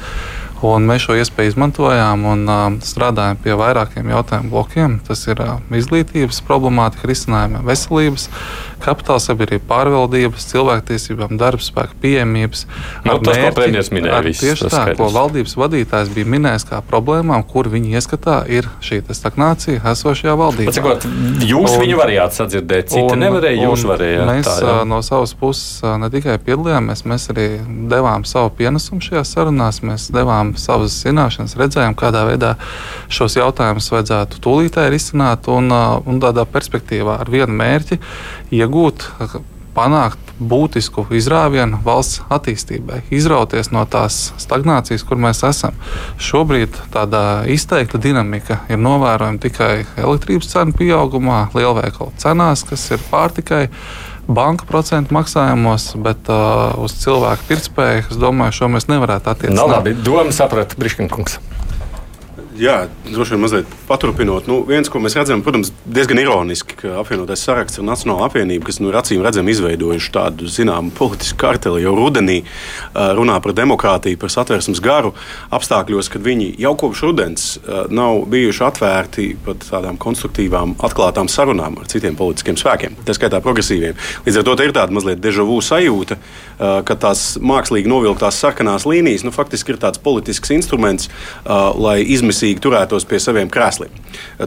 Speaker 4: Un mēs šo iespēju izmantojām un uh, strādājam pie vairākiem jautājumu blokiem. Tas ir uh, izglītības problemātika, risinājumi veselības, kapitāla sabiedrība, pārvaldības, cilvēktiesībām, darba spēka pieejamības.
Speaker 2: Nu, tas, mērķi, ko premjerministrs minēja,
Speaker 4: ar, tieši tā, ko valdības vadītājs bija minējis kā problēmām, kur viņi ieskatā ir šī stagnācija esošajā valdībā.
Speaker 2: Cikot, jūs un, viņu varējāt sadzirdēt, citi un, nevarēja, jūs varējāt.
Speaker 4: Mēs tā, jā. no savas puses ne tikai piedalījāmies, mēs arī devām savu pienesumu šajās sarunās, mēs devām savas zināšanas, redzējām, kādā veidā šos jautājumus vajadzētu tūlītēji risināt un, un tādā perspektīvā ar vienu mērķi iegūt, panākt būtisku izrāvienu valsts attīstībai, izrauties no tās stagnācijas, kur mēs esam. Šobrīd tāda izteikta dinamika ir novērojama tikai elektrības cenu pieaugumā, lielveikalu cenās, kas ir pārtikai. Banka procentu maksājumos, bet uh, uz cilvēku pirktspēju, es domāju, šo mēs nevarētu attiecināt.
Speaker 2: Nav labi. Doma saprata, Briškinkungs.
Speaker 6: Jā, droši vien mazliet paturpinot. Nu, viens, ko mēs redzam, protams, diezgan ironiski, ka apvienotais saraksts ar Nacionālo apvienību, kas nu, acīm redzami izveidojuši tādu zināmu politisku karteli jau rudenī, runā par demokrātiju, par satversmes garu, apstākļos, kad viņi jau kopš rudens nav bijuši atvērti pat tādām konstruktīvām, atklātām sarunām ar citiem politiskiem spēkiem, tā skaitā progresīviem. Līdz ar to ir tāda mazliet dežavu sajūta, ka tās mākslīgi novilktās sarkanās līnijas nu, faktiski ir tāds politisks instruments, lai izmisītu attiecīgi turētos pie saviem krēsliem.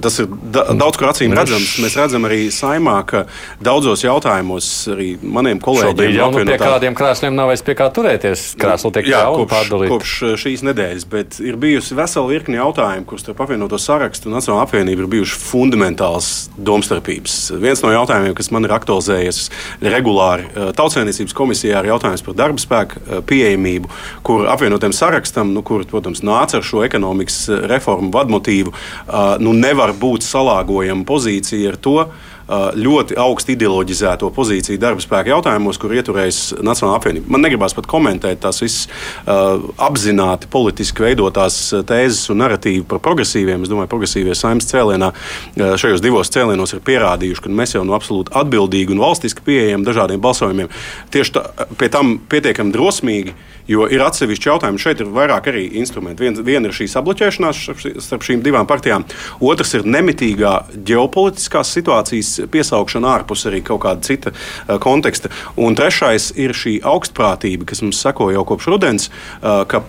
Speaker 6: Tas ir da daudz kur acīm redzams. Mēs redzam arī saimā, ka daudzos jautājumos arī maniem kolēģiem
Speaker 2: jau nu, pie kādiem krēsliem nav vairs pie kā turēties. Krēsli tiek jā, kopš,
Speaker 6: kopš šīs nedēļas, bet ir bijusi vesela virkni jautājumu, kurus starp apvienoto sarakstu un Nacionālo apvienību ir bijuši fundamentāls domstarpības. Viens no jautājumiem, kas man ir aktualizējies regulāri eh, tautsēmniecības komisijā, ir jautājums par darba spēku eh, pieejamību, kur apvienotiem sarakstam, nu, kur, protams, nāca ar šo ekonomikas eh, reformu reformu vadmotīvu, nu, nevar būt salāgojama pozīcija ar to ļoti augstu ideoloģizēto pozīciju darba spēka jautājumos, kur ieturējas Nacionāla apvienība. Man negribas pat komentēt tās visas apzināti politiski veidotās tēzes un narratīvu par progresīviem. Es domāju, ka progresīvie saimnes cēlienā šajos divos cēlienos ir pierādījuši, ka mēs jau no absolūti atbildīgi un valstiski pieejam dažādiem balsojumiem. Tieši tā, pie tam pietiekami drosmīgi. Jo ir atsevišķi jautājumi, šeit ir vairāk arī instrumenti. Viena vien ir šī sabloķēšanās starp šīm divām partijām, otrs ir nemitīgā ģeopolitiskās situācijas piesaukšana ārpus arī kaut kāda cita uh, konteksta. Un trešais ir šī augstprātība, kas mums seko jau kopš rudens, uh, ka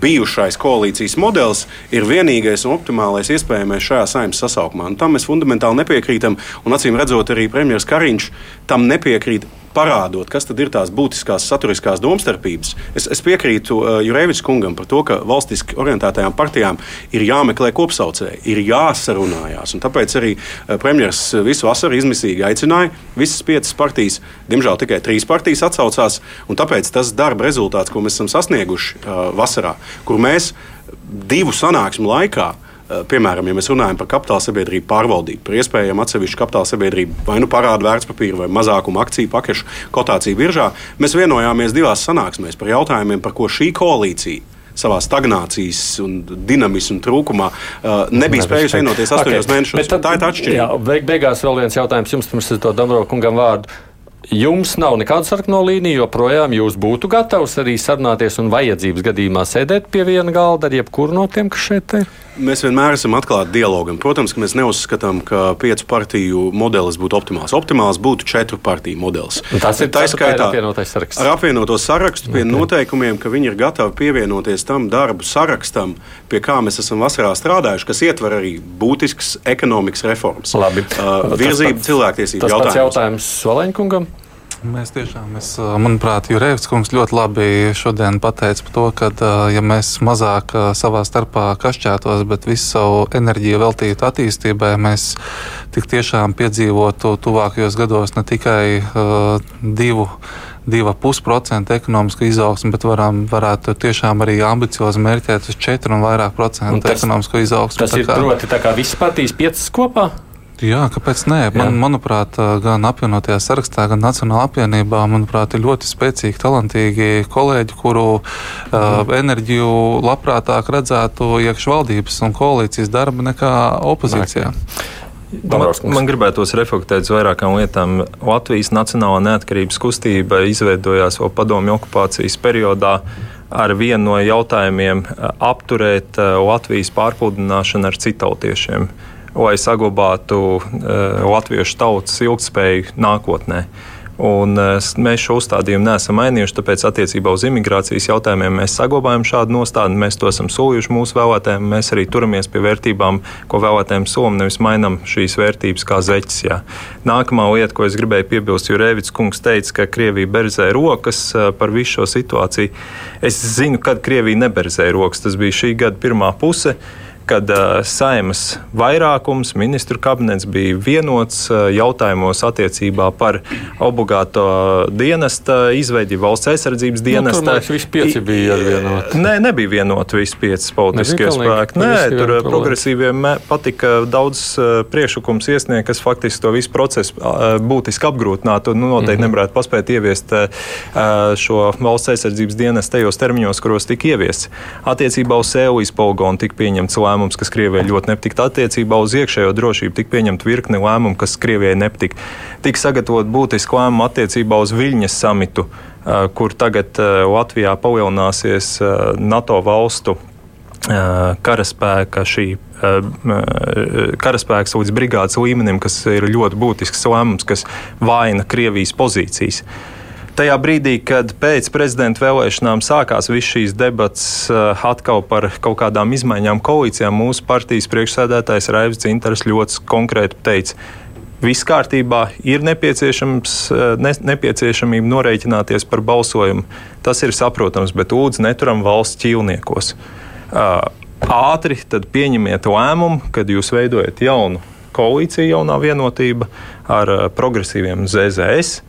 Speaker 6: bijušais koalīcijas modelis ir vienīgais un optimālais iespējamais šajā saimnes sasaukumā. Un tam mēs fundamentāli nepiekrītam, un acīm redzot, arī premjerministrs Kariņš tam nepiekrīt parādot, kas tad ir tās būtiskās saturiskās domstarpības. Es, es piekrītu uh, Jurēvičs kungam par to, ka valstiski orientētajām partijām ir jāmeklē kopsaucēji, ir jāsarunājās. Tāpēc arī uh, premjerministrs visu vasaru izmisīgi aicināja visas piecas partijas, diemžēl tikai trīs partijas atsaucās, tāpēc tas darba rezultāts, ko mēs esam sasnieguši uh, vasarā, kur mēs divu sanāksmu laikā Eh, piemēram, ja mēs runājam par kapitāla sabiedrību pārvaldību, par iespējamu atsevišķu kapitāla sabiedrību vai nu parādu vērtspapīru vai mazākumu akciju pakešu kotāciju biržā, mēs vienojāmies divās sanāksmēs par jautājumiem, par ko šī koalīcija savā stagnācijas un dinamismu trūkumā uh, nebija spējusi vienoties astoņos okay. mēnešos.
Speaker 2: Tad, tā ir tā atšķirība. Jā, beig, beigās vēl viens jautājums jums, pirms es to Dabro kungam vārdu. Jums nav nekāda sarkano līnija, joprojām jūs būtu gatavs arī sarunāties un vajadzības gadījumā sēdēt pie viena galda ar jebkuru no tiem, kas šeit ir.
Speaker 6: Mēs vienmēr esam atklāti dialogam. Protams, ka mēs neuzskatām, ka piecu partiju modelis būtu optimāls. Optimāls būtu četru partiju modelis.
Speaker 2: Un tas ir tā skaitā apvienotais saraksts.
Speaker 6: Ar apvienoto sarakstu pie okay. noteikumiem, ka viņi ir gatavi pievienoties tam darbu sarakstam, pie kā mēs esam vasarā strādājuši, kas ietver arī būtisks ekonomikas reformas.
Speaker 2: Labi.
Speaker 6: Uh, virzību cilvēktiesību jautājums.
Speaker 2: Tas jautājums Valeņkungam.
Speaker 4: Mēs tiešām, mēs, manuprāt, Jurēvs kungs ļoti labi šodien pateica par to, ka, ja mēs mazāk savā starpā kašķētos, bet visu savu enerģiju veltītu attīstībai, mēs tik tiešām piedzīvotu tuvākajos gados ne tikai uh, divu. 2,5% ekonomisku izaugsmu, bet varam, varētu tiešām arī ambiciozi mērķēt uz 4 un vairāk procentu ekonomisku izaugsmu.
Speaker 2: Tas ir kā, proti, tā kā visas partijas piecas kopā?
Speaker 4: Jā, kāpēc nē? Man, manuprāt, gan apvienotajā sarakstā, gan Nacionālajā apvienībā manuprāt, ir ļoti spēcīgi, talantīgi kolēģi, kuru uh, enerģiju labprātāk redzētu iekšā valdības un koalīcijas darba nekā opozīcijā.
Speaker 5: Man, man gribētos reflektēt uz vairākām lietām. Latvijas Nacionālā neatkarības kustība izveidojās vēl padomju okupācijas periodā ar vienu no jautājumiem apturēt Latvijas pārpludināšanu ar citautiešiem lai saglabātu uh, latviešu tautas ilgspēju nākotnē. Un, uh, mēs šo uzstādījumu neesam mainījuši, tāpēc attiecībā uz imigrācijas jautājumiem mēs saglabājam šādu nostādu. Mēs to esam solījuši mūsu vēlētājiem. Mēs arī turamies pie vērtībām, ko vēlētājiem solam, nevis mainām šīs vērtības kā zeķis. Jā. Nākamā lieta, ko es gribēju piebilst, jo Rēvits kungs teica, ka Krievija berzē rokas uh, par visu šo situāciju. Es zinu, kad Krievija neberzēja rokas. Tas bija šī gada pirmā puse kad uh, saimas vairākums, ministru kabinets bija vienots uh, jautājumos attiecībā par obligāto dienesta izveidi, valsts aizsardzības dienesta. Nu,
Speaker 2: tur visi pieci bija vienoti.
Speaker 5: Nē, nebija vienoti visi pieci politiskie spēki. Nē, tur progresīviem patika daudz uh, priekšlikums iesniegt, kas faktiski to visu procesu uh, būtiski apgrūtinātu un nu, noteikti mm -hmm. nevarētu paspēt ieviest uh, šo valsts aizsardzības dienestu tajos termiņos, kuros tika ieviests. Attiecībā uz Sēlijas poligonu tika pieņemts lēmums lēmums, kas Krievijai ļoti nepatika. Attiecībā uz iekšējo drošību tika pieņemta virkne lēmumu, kas Krievijai nepatika. Tika sagatavot būtiski lēmumu attiecībā uz Viļņas samitu, kur tagad Latvijā palielināsies NATO valstu karaspēka šī karaspēks līdz brigādes līmenim, kas ir ļoti būtisks lēmums, kas vaina Krievijas pozīcijas. Tajā brīdī, kad pēc prezidenta vēlēšanām sākās visas šīs debatas atkal par kaut kādām izmaiņām koalīcijā, mūsu partijas priekšsēdētājs Raivs Dzintars ļoti konkrēti teica, viss kārtībā, ir ne, nepieciešamība norēķināties par balsojumu. Tas ir saprotams, bet lūdzu neturam valsts ķīlniekos ātri pieņemiet lēmumu, kad jūs veidojat jaunu koalīciju, jaunā vienotība ar progresīviem ZZS.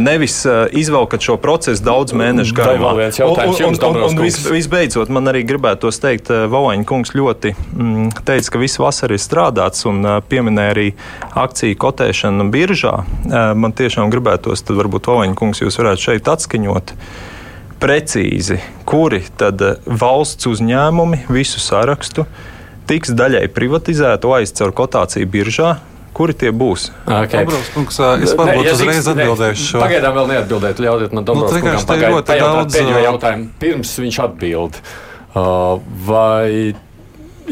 Speaker 5: Nevis izvelkat šo procesu daudz mēnešu garumā. Un, un, un, un vis, visbeidzot, man arī gribētos teikt, Valaņa kungs ļoti mm, teica, ka visu vasaru ir strādāts un pieminēja arī akciju kotēšanu biržā. Man tiešām gribētos, tad varbūt Valaņa kungs jūs varētu šeit atskaņot. Uh, precīzi, kuri tad valsts uzņēmumi visu sarakstu tiks daļai privatizēti, aizcaur kotāciju biržā. Kuri tie būs?
Speaker 4: Okay. Dombrovs, es varbūt ne, uzreiz atbildēšu šo.
Speaker 2: Pagaidām vēl neatbildēt, ļaujiet man Dombrovs nu, kungam pagaidām daudz pēdējo jautājumu, pirms viņš atbild. Uh, vai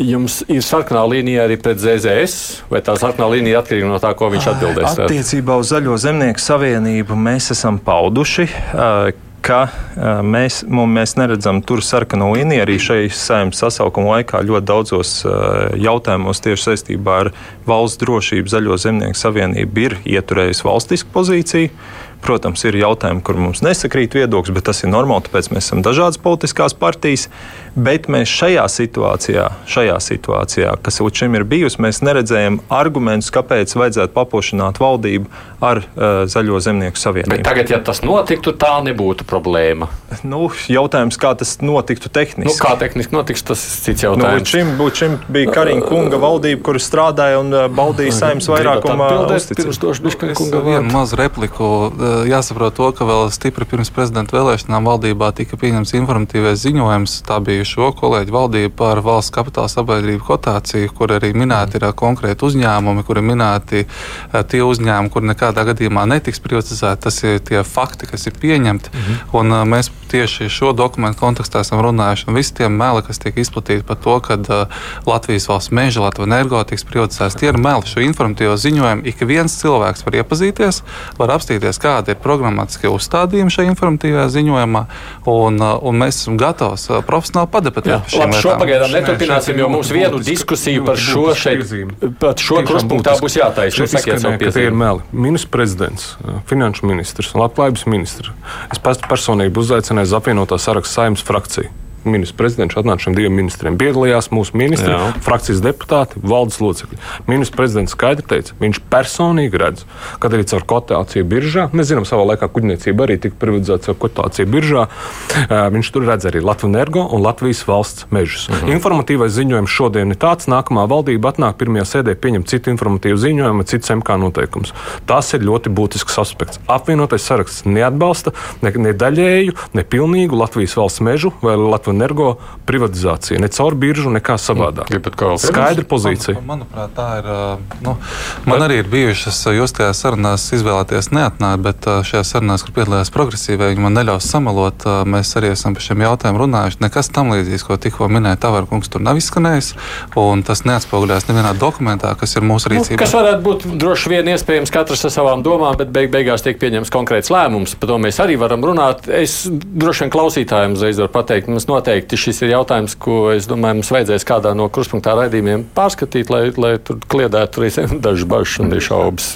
Speaker 2: jums ir sarkanā līnija arī pret ZZS, vai tā sarkanā līnija atkarīga no tā, ko viņš atbildēs?
Speaker 5: Attiecībā uz Zaļo zemnieku savienību mēs esam pauduši, uh, ka mēs, mēs neredzam tur sarkano līniju. Arī šeit saimnes sasaukuma laikā ļoti daudzos jautājumos tieši saistībā ar valsts drošību Zaļo zemnieku savienību ir ieturējusi valstisku pozīciju. Protams, ir jautājumi, kur mums nesakrīt viedoklis, bet tas ir normāli, tāpēc mēs esam dažādas politiskās partijas. Bet mēs šajā situācijā, šajā situācijā, kas līdz šim ir bijusi, mēs neredzējam argumentus, kāpēc vajadzētu paplašināt valdību ar uh, Zaļo zemnieku savienību. Bet
Speaker 2: tagad, ja tas notiktu, tā nebūtu problēma.
Speaker 5: Nu, jautājums, kā tas notiktu tehniski?
Speaker 2: Nu, kā tehniski notiks, tas ir cits jautājums. Nu,
Speaker 5: līdz, šim, līdz šim bija Kariņa kunga valdība, kur strādāja un baudīja saimnes vairākumā.
Speaker 4: Pirms došu bišķiņu kunga vienu mazu repliku jāsaprot to, ka vēl stipri pirms prezidenta vēlēšanām valdībā tika pieņemts informatīvais ziņojums. Tā bija šo kolēģu valdība par valsts kapitāla sabiedrību kotāciju, kur arī minēti ir konkrēti uzņēmumi, kuri minēti tie uzņēmumi, kur nekādā gadījumā netiks privatizēti. Tas ir tie fakti, kas ir pieņemti. Mhm. Un, mēs tieši šo dokumentu kontekstā esam runājuši. Un visi tie meli, kas tiek izplatīti par to, ka uh, Latvijas valsts meža, Latvijas energo tiks privatizēts, tie ir meli. Šo informatīvo ziņojumu ik viens cilvēks var iepazīties, var apstīties, kādi ir programmatiskie uzstādījumi šajā informatīvajā ziņojumā. Un, uh, un mēs esam gatavi uh, profesionāli padebatēt
Speaker 2: par šiem jautājumiem. Pagaidām neturpināsim, jo mums vienu diskusiju par šo šeit, par šo kruspunktā būs jātaisa.
Speaker 3: Tie ir meli. Ministrs prezidents, finanšu ministrs, labklājības ministrs. Es pats personīgi uzaicināju uz apvienotā saraksta saimnes frakciju ministrs prezidents atnāca šiem diviem ministriem. Piedalījās mūsu ministri, Jā. frakcijas deputāti, valdes locekļi. Ministrs prezidents skaidri teica, viņš personīgi redz, kad arī caur kotāciju biržā, mēs zinām, savā laikā kuģniecība arī tika privatizēta caur kotāciju biržā, viņš tur redz arī Latvijas energo un Latvijas valsts mežus. Mhm. Informatīvais ziņojums šodien ir tāds, nākamā valdība atnāk pirmajā sēdē pieņemt citu informatīvu ziņojumu, citus MK noteikumus. Tas ir ļoti būtisks aspekts. Apvienotais saraksts neatbalsta ne, ne daļēju, ne pilnīgu Latvijas valsts mežu vai Latvijas energo privatizācija. Ne caur biržu, nekā savādāk. Mm, Skaidra pozīcija.
Speaker 4: Man, manuprāt, tā ir. Nu, man bet, arī ir bijušas, jūs tajā sarunās izvēlēties neatnākt, bet šajā sarunās, kur piedalījās progresīvie, viņi man neļaus samalot. Mēs arī esam par šiem jautājumiem runājuši. Nekas tam līdzīgs, ko tikko minēja Tavara kungs, tur nav izskanējis. Tas neatspoguļās nevienā dokumentā, kas ir mūsu nu, rīcībā.
Speaker 2: Nu, kas varētu būt droši vien iespējams katrs ar savām domām, bet beig beigās tiek pieņemts konkrēts lēmums. Par to mēs arī varam runāt. Es droši vien klausītājiem uzreiz varu pateikt, mums noteikti noteikti šis ir jautājums, ko es domāju, mums vajadzēs kādā no kruspunktā raidījumiem pārskatīt, lai, lai tur kliedētu arī dažas bažas un šaubas.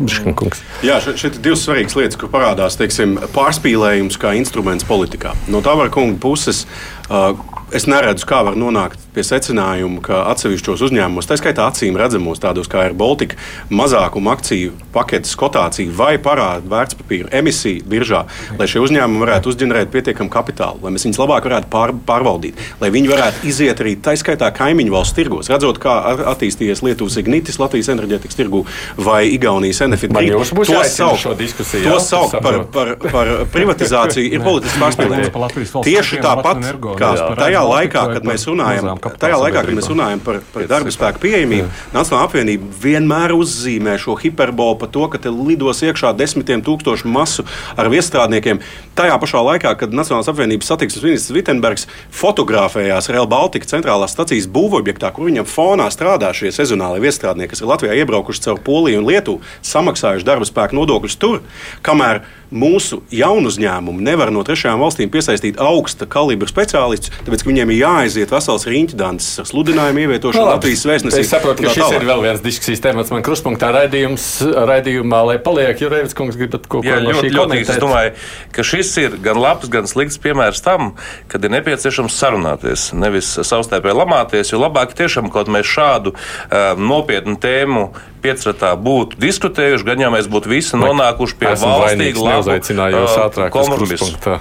Speaker 6: Jā, šeit ir divas svarīgas lietas, kur parādās teiksim, pārspīlējums kā instruments politikā. No tā var kunga puses. Uh, es neredzu, kā var nonākt pie secinājuma, ka atsevišķos uzņēmumos, tā skaitā acīm redzamos, tādos kā ir Baltika, mazākuma akciju paketes kotācija vai parāda vērtspapīra emisija biržā, lai šie uzņēmumi varētu uzģenerēt pietiekamu kapitālu, lai mēs viņus labāk varētu pār, pārvaldīt, lai viņi varētu iziet arī tā skaitā kaimiņu valsts tirgos, redzot, kā attīstījies Lietuvas ignitis Latvijas enerģētikas tirgu vai Igaunijas Enefit.
Speaker 2: To sauc,
Speaker 6: to sauc par, par, par privatizāciju ir politisks pārspīlējums. Tieši tāpat kā tajā laikā, kad mēs runājam tajā laikā, kad mēs runājam par, par darba spēku pieejamību, Nacionāla apvienība vienmēr uzzīmē šo hiperbolu par to, ka te lidos iekšā desmitiem tūkstošu masu ar viestrādniekiem. Tajā pašā laikā, kad Nacionālās apvienības satiksmes ministrs Vitsenbergs fotografējās Real Baltica centrālās stacijas būvobjektā, kur viņam fonā strādā šie sezonālie viestrādnieki, kas ir Latvijā iebraukuši caur Poliju un Lietuvu, samaksājuši darba spēku nodokļus tur, kamēr mūsu jaunu uzņēmumu nevar no trešajām valstīm piesaistīt augsta kalibra speciālistus, tāpēc ka viņiem ir jāaiziet vesels rīņķdants ar sludinājumu ievietošanu no, Latvijas vēstnesī.
Speaker 2: Es saprotu, ka šis tālāk. ir vēl viens diskusijas temats man kruspunktā raidījums, raidījumā, lai paliek, jo Reivits kungs gribat ko
Speaker 7: Jā, no ļoti, ļoti Es domāju, ka šis ir gan labs, gan slikts piemērs tam, kad ir nepieciešams sarunāties, nevis savstarpēji lamāties, jo labāk tiešām kaut mēs šādu um, nopietnu tēmu piecratā būtu diskutējuši, gan jau mēs būtu visi nonākuši pie valstīga laba
Speaker 2: uzaicināju jūs ātrāk kruspunktā.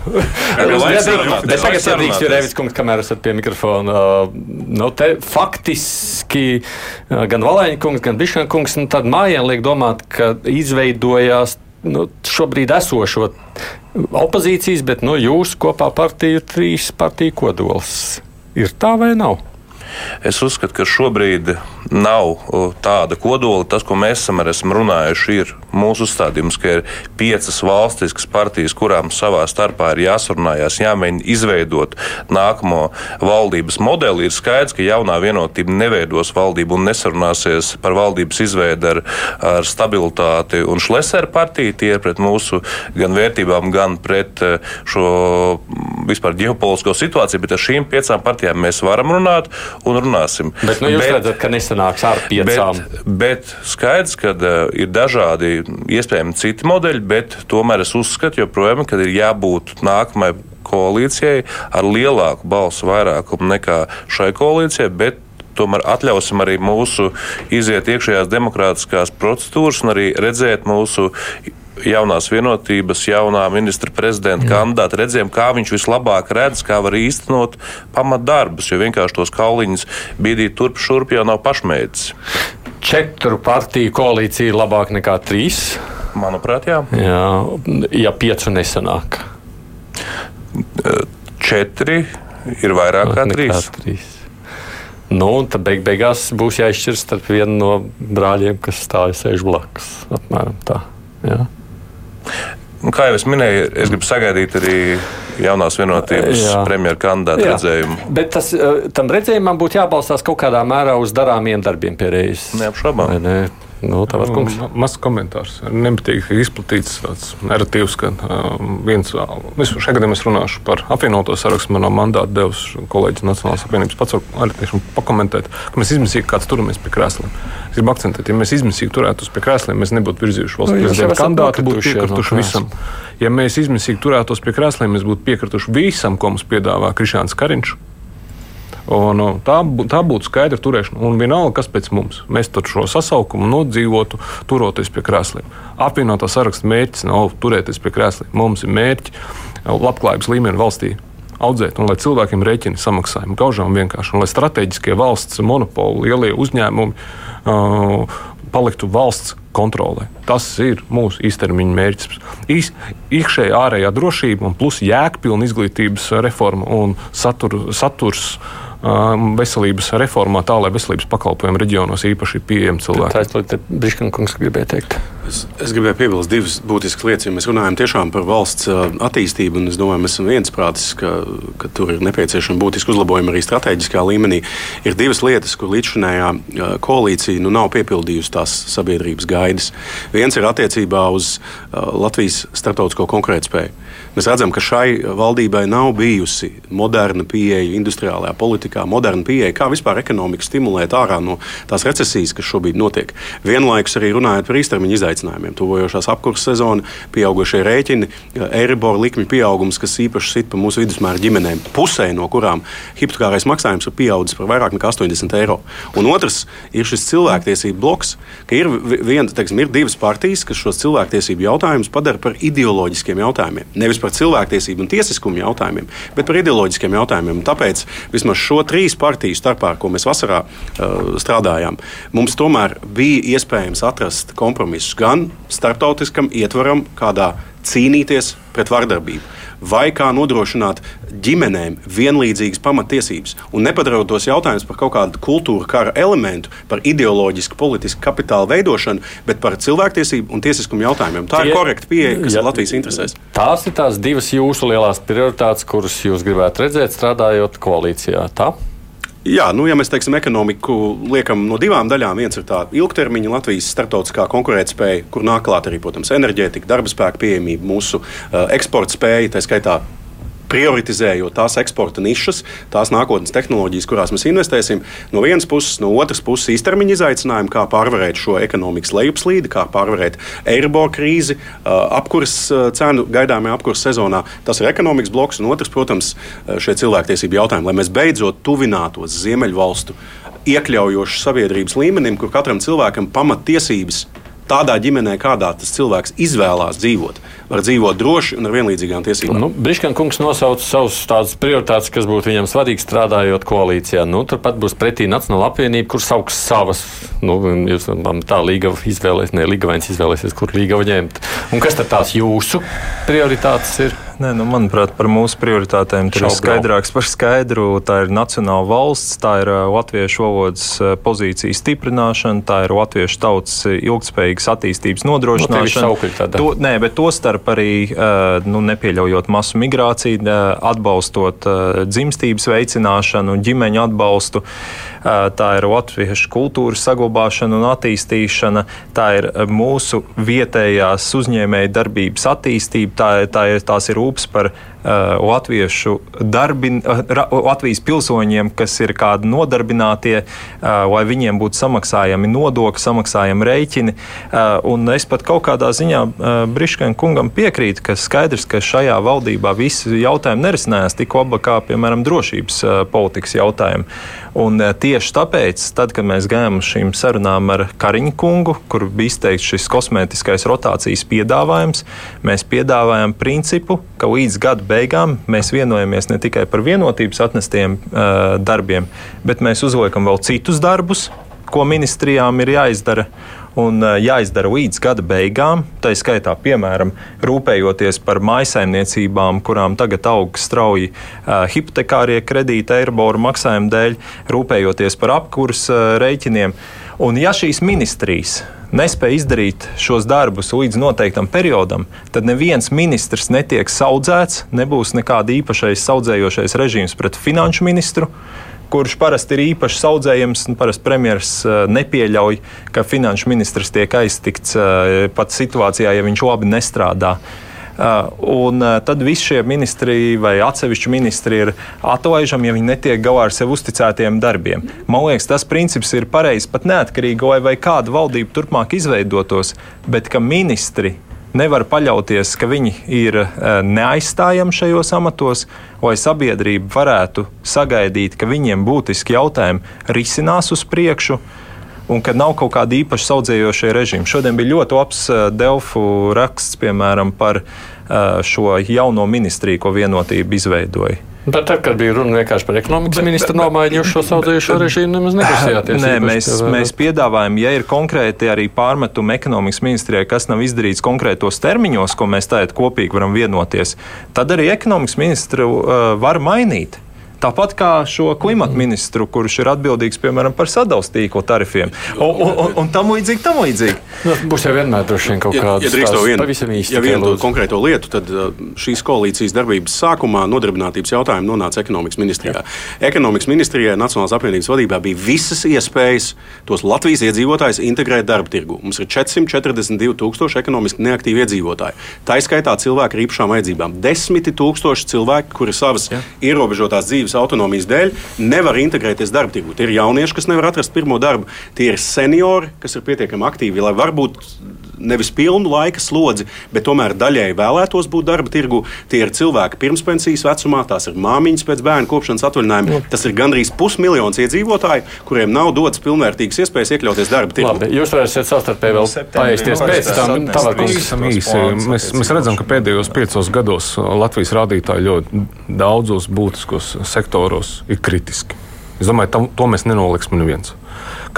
Speaker 2: Bet tagad sadīgs, jo Revis kungs, kamēr esat pie mikrofona, nu faktiski gan Valēņa gan Bišana kungs, nu mājien liek domāt, ka izveidojās nu, šobrīd esošo opozīcijas, bet nu, jūsu kopā partiju trīs partiju kodols. Ir tā vai nav?
Speaker 7: Es uzskatu, ka šobrīd nav tāda kodola. Tas, ko mēs esam, esam runājuši, ir mūsu uzstādījums, ka ir piecas valstiskas partijas, kurām savā starpā ir jāsarunājās, jāmēģina izveidot nākamo valdības modeli. Ir skaidrs, ka jaunā vienotība neveidos valdību un nesarunāsies par valdības izveidi ar, ar stabilitāti un šleseru partiju. Tie ir pret mūsu gan vērtībām, gan pret eh, šo vispār ģeopolitisko situāciju, bet ar šīm piecām partijām mēs varam runāt un runāsim.
Speaker 2: Bet nu, jūs bet, redzat, ka nesanāks ar piecām.
Speaker 7: Bet, bet skaidrs, ka uh, ir dažādi iespējami citi modeļi, bet tomēr es uzskatu joprojām, ka ir jābūt nākamajai koalīcijai ar lielāku balsu vairākumu nekā šai koalīcijai, bet tomēr atļausim arī mūsu iziet iekšējās demokrātiskās procedūras un arī redzēt mūsu jaunās vienotības, jaunā ministra prezidenta kandidāta redzējām, kā viņš vislabāk redz, kā var īstenot pamatdarbus, jo vienkārši tos kauliņus bīdīt turp šurp jau nav pašmērķis.
Speaker 2: Četru partiju koalīcija ir labāka nekā trīs.
Speaker 7: Manuprāt, jā.
Speaker 2: jā ja piecu nesanāk.
Speaker 7: Četri ir vairāk kā trīs.
Speaker 2: Trīs. Nu, tad beig beigās būs jāizšķirs starp vienu no brāļiem, kas stājas sēž blakus. Apmēram tā. Jā.
Speaker 7: Un, kā jau es minēju, es gribu sagaidīt arī jaunās vienotības premjeras kandidātu redzējumu.
Speaker 2: Bet tas, eh, tam redzējumam būtu jābalstās kaut kādā mērā uz darāmiem darbiem pie reizes.
Speaker 7: Neapšaubām.
Speaker 2: Ne? Nu, tā var būt
Speaker 3: mazs komentārs. Nepatīk izplatīts tāds narratīvs, ka uh, viens, es šajā gadījumā runāšu par apvienoto sarakstu. Manā mandātā devis kolēģis Nacionālās apvienības pats arī pakomentēt, ka mēs izmisīgi kāds turamies pie krēsliem. Es gribu akcentēt, ja mēs izmisīgi turētos pie krēsliem, mēs nebūtu virzījuši valsts nu, prezidenta kandidātu, būtu piekrituši no visam. Ja mēs izmisīgi turētos pie krēsliem, mēs būtu piekrituši visam, ko mums piedāvā Krišāns Kariņš. Un, tā, tā būtu skaidra turēšana. Un vienalga, kas pēc mums. Mēs tur šo sasaukumu nodzīvotu, turoties pie krēsliem. Apvienotā saraksta mērķis nav turēties pie krēsliem. Mums ir mērķi uh, labklājības līmeni valstī audzēt, un lai cilvēkiem rēķini samaksājumi gaužām vienkārši, un lai strateģiskie valsts monopoli, lielie uzņēmumi uh, paliktu valsts kontrolē. Tas ir mūsu īstermiņa mērķis. Īs, iekšējā ārējā drošība un plus jēgpilna izglītības reforma un satur, saturs Um, veselības reformā, tā lai veselības pakalpojumi reģionos īpaši pieejami cilvēkiem.
Speaker 2: Tā ir Briškankungs gribēja teikt.
Speaker 6: Es, es gribēju piebilst divas būtiskas lietas. Ja mēs runājam tiešām par valsts attīstību, un es domāju, mēs esam viensprātis, ka, ka tur ir nepieciešama būtiska uzlabojuma arī strateģiskā līmenī. Ir divas lietas, kur līdzšinējā uh, koalīcija nu, nav piepildījusi tās sabiedrības gaidas. Viens ir attiecībā uz Latvijas starptautisko konkurētspēju. Mēs redzam, ka šai valdībai nav bijusi moderna pieeja industriālajā politikā, moderna pieeja, kā vispār ekonomiku stimulēt ārā no tās recesijas, kas šobrīd notiek. Vienlaikus arī runājot par īstermiņa izaicinājumiem, tuvojošās apkurses sezona, pieaugušie rēķini, Eiribor likmi pieaugums, kas īpaši sit pa mūsu vidusmēra ģimenēm, pusē no kurām hipotekārais maksājums ir pieaudzis par vairāk nekā 80 eiro. Un otrs ir šis cilvēktiesību bloks, ka ir, vien, teiksim, ir divas partijas, kas šos cilvēktiesību jautājumus padara par ideoloģiskiem jautājumiem. Nevis par par cilvēktiesību un tiesiskumu jautājumiem, bet par ideoloģiskiem jautājumiem. Tāpēc vismaz šo trīs partiju starpā, ko mēs vasarā uh, strādājām, mums tomēr bija iespējams atrast kompromisus gan starptautiskam ietvaram, kādā cīnīties pret vardarbību. vai kā nodrošināt ģimenēm vienlīdzīgas pamatiesības. Un nepadarot tos jautājumus par kaut kādu kultūra kara elementu, par ideoloģisku, politisku kapitālu veidošanu, bet par cilvēktiesību un tiesiskumu jautājumiem. Tā Tie, ir korekta pieeja, kas ja, ir Latvijas interesēs.
Speaker 2: Tās ir tās divas jūsu lielās prioritātes, kuras jūs gribētu redzēt, strādājot koalīcijā. Tā?
Speaker 6: Jā, nu, ja mēs teiksim, ekonomiku liekam no divām daļām, viens ir tā ilgtermiņa Latvijas starptautiskā konkurētspēja, kur nāk klāt arī, protams, enerģētika, darba spēka pieejamība, mūsu uh, eksporta spēja, tā skaitā prioritizējot tās eksporta nišas, tās nākotnes tehnoloģijas, kurās mēs investēsim. No vienas puses, no otras puses, īstermiņa izaicinājumi, kā pārvarēt šo ekonomikas lejupslīdi, kā pārvarēt eiro krīzi, apkurss cenu gaidāmajā apkurss sezonā. Tas ir ekonomikas bloks, un otrs, protams, šie cilvēktiesību jautājumi, lai mēs beidzot tuvinātos Ziemeļvalstu iekļaujošu sabiedrības līmenim, kur katram cilvēkam pamattiesības tādā ģimenē, kādā tas cilvēks izvēlās dzīvot var dzīvot droši un ar vienlīdzīgām tiesībām.
Speaker 2: Nu, Briškana kungs nosauca savus tādus prioritātes, kas būtu viņam svarīgi strādājot koalīcijā. Nu, turpat būs pretī Nacionāla apvienība, kur sauks savas. Nu, jūs tā līga izvēlēsies, ne līga viens izvēlēsies, kur līga ņemt. Un kas tad tās jūsu prioritātes ir?
Speaker 5: Nē, nu, manuprāt, par mūsu prioritātēm tur ir skaidrāks par skaidru. Tā ir nacionāla valsts, tā ir latviešu valodas pozīcijas stiprināšana, tā ir latviešu tautas ilgspējīgas attīstības nu, nodrošināšana.
Speaker 2: No, to,
Speaker 5: nē, bet to starp arī nu, nepieļaujot masu migrāciju, atbalstot dzimstības veicināšanu, ģimeņu atbalstu. Tā ir latviešu kultūras saglabāšana un attīstīšana, tā ir mūsu vietējās uzņēmēja darbības attīstība, tā, tā ir, tās ir rūpes par latviešu darbin, uh, Latvijas pilsoņiem, kas ir kādi nodarbinātie, uh, lai viņiem būtu samaksājami nodokļi, samaksājami rēķini. Un es pat kaut kādā ziņā Briškēna kungam piekrītu, ka skaidrs, ka šajā valdībā visi jautājumi nerisinājās tik labi kā, piemēram, drošības politikas jautājumi. Un tieši tāpēc, tad, kad mēs gājām uz šīm sarunām ar Kariņu kungu, kur bija izteikts šis kosmētiskais rotācijas piedāvājums, mēs piedāvājam principu, ka līdz gada beigām mēs vienojamies ne tikai par vienotības atnestiem uh, darbiem, bet mēs uzliekam vēl citus darbus, ko ministrijām ir jāizdara un jāizdara līdz gada beigām. Tā skaitā, piemēram, rūpējoties par maisaimniecībām, kurām tagad aug strauji uh, hipotekārie kredīti, eiriboru maksājumu dēļ, rūpējoties par apkurss uh, rēķiniem. Un ja šīs ministrijas nespēja izdarīt šos darbus līdz noteiktam periodam, tad neviens ministrs netiek saudzēts, nebūs nekāda īpašais saudzējošais režīms pret finanšu ministru. Kurš parasti ir īpaši saudzējams, un parasti premjerministrs uh, nepieļauj, ka finanšu ministrs tiek aiztikts uh, pat situācijā, ja viņš labi nestrādā. Uh, un uh, tad visi šie ministri vai atsevišķi ministri ir atlaižami, ja viņi netiek galā ar sev uzticētiem darbiem. Man liekas, tas princips ir pareizs pat neatkarīgi, vai, kāda valdība turpmāk izveidotos, bet ka ministri nevar paļauties, ka viņi ir uh, neaizstājami šajos amatos, lai sabiedrība varētu sagaidīt, ka viņiem būtiski jautājumi risinās uz priekšu un ka nav kaut kāda īpaša saudzējošie režīmi. Šodien bija ļoti labs eh, Delfu raksts, piemēram, par eh, šo jauno ministriju, ko vienotība izveidoja.
Speaker 2: Bet tad, kad bija runa vienkārši par ekonomikas ministru nomaiņu, jūs šo saudzējušo režīmu nemaz neprasījāties.
Speaker 5: Nē, mēs, mēs piedāvājam, ja ir konkrēti arī pārmetumi ekonomikas ministrijai, kas nav izdarīts konkrētos termiņos, ko mēs tagad kopīgi varam vienoties, tad arī ekonomikas ministru uh, var mainīt. Tāpat kā šo klimatu ministru, kurš ir atbildīgs piemēram par sadalījuma tīklu tarifiem. Un, un, un, un tam līdzīgi, tam līdzīgi.
Speaker 2: Nu, būs jau vienmēr droši vien kaut ja, kāda
Speaker 6: ja vien, pavisam īsta. Ja vienu konkrēto lietu, tad uh, šīs koalīcijas darbības sākumā nodarbinātības jautājumi nonāca ekonomikas ministrijā. Jā. Ekonomikas ministrijā Nacionālās apvienības vadībā bija visas iespējas tos Latvijas iedzīvotājus integrēt darba tirgu. Mums ir 442 tūkstoši ekonomiski neaktīvi iedzīvotāji. Tā izskaitā cilvēki ar īpašām vajadzībām. Desmiti tūkstoši cilvēki, kuri savas Jā. ierobežotās dzīves dzīves autonomijas dēļ nevar integrēties darba tirgu. Tie ir jaunieši, kas nevar atrast pirmo darbu, tie ir seniori, kas ir pietiekami aktīvi, lai varbūt nevis pilnu laika slodzi, bet tomēr daļēji vēlētos būt darba tirgu. Tie ir cilvēki pirmspensijas vecumā, tās ir māmiņas pēc bērnu kopšanas atvaļinājuma. Nu. Tas ir gandrīz pusmiljons iedzīvotāju, kuriem nav dotas pilnvērtīgas iespējas iekļauties darba tirgu.
Speaker 2: Labi, jūs varēsiet savstarpēji vēl paēsties pēc tam.
Speaker 3: Mēs, mēs redzam, ka pēdējos piecos gados Latvijas rādītāji ļoti daudzos būtiskos sektoros ir kritiski. Es domāju, tam, to mēs nenoliksim neviens.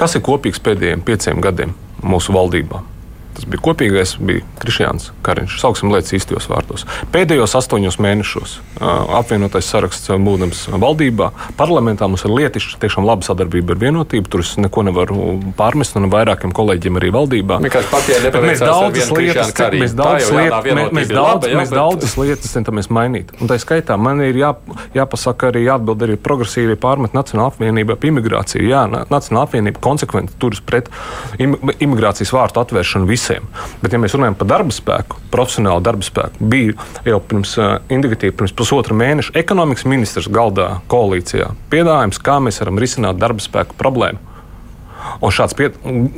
Speaker 3: Kas ir kopīgs pēdējiem pieciem gadiem mūsu valdībā? Tas bija kopīgais, bija Krišjāns Kariņš. Sauksim lietas īstajos vārdos. Pēdējos astoņos mēnešos apvienotais saraksts būdams valdībā, parlamentā mums ir lietišķi, tiešām laba sadarbība ar vienotību. Tur es neko nevaru pārmest un vairākiem kolēģiem arī valdībā.
Speaker 2: Mēs daudzas lietas,
Speaker 3: mēs daudzas lietas, mēs, daudz, mēs daudzas lietas centamies mainīt. Un tā skaitā man ir jā, jāpasaka arī jāatbild arī progresīvi pārmet Nacionāla apvienība ap imigrāciju. Jā, Nacionāla apvienība konsekventi turas pret imigrācijas vārtu atvēršanu visiem. Bet, ja mēs runājam par darba spēku, profesionālu darba spēku, bija jau pirms uh, indikatīvi, pirms pusotra mēneša ekonomikas ministrs galdā koalīcijā piedāvājums, kā mēs varam risināt darba spēku problēmu. Un šāds piet,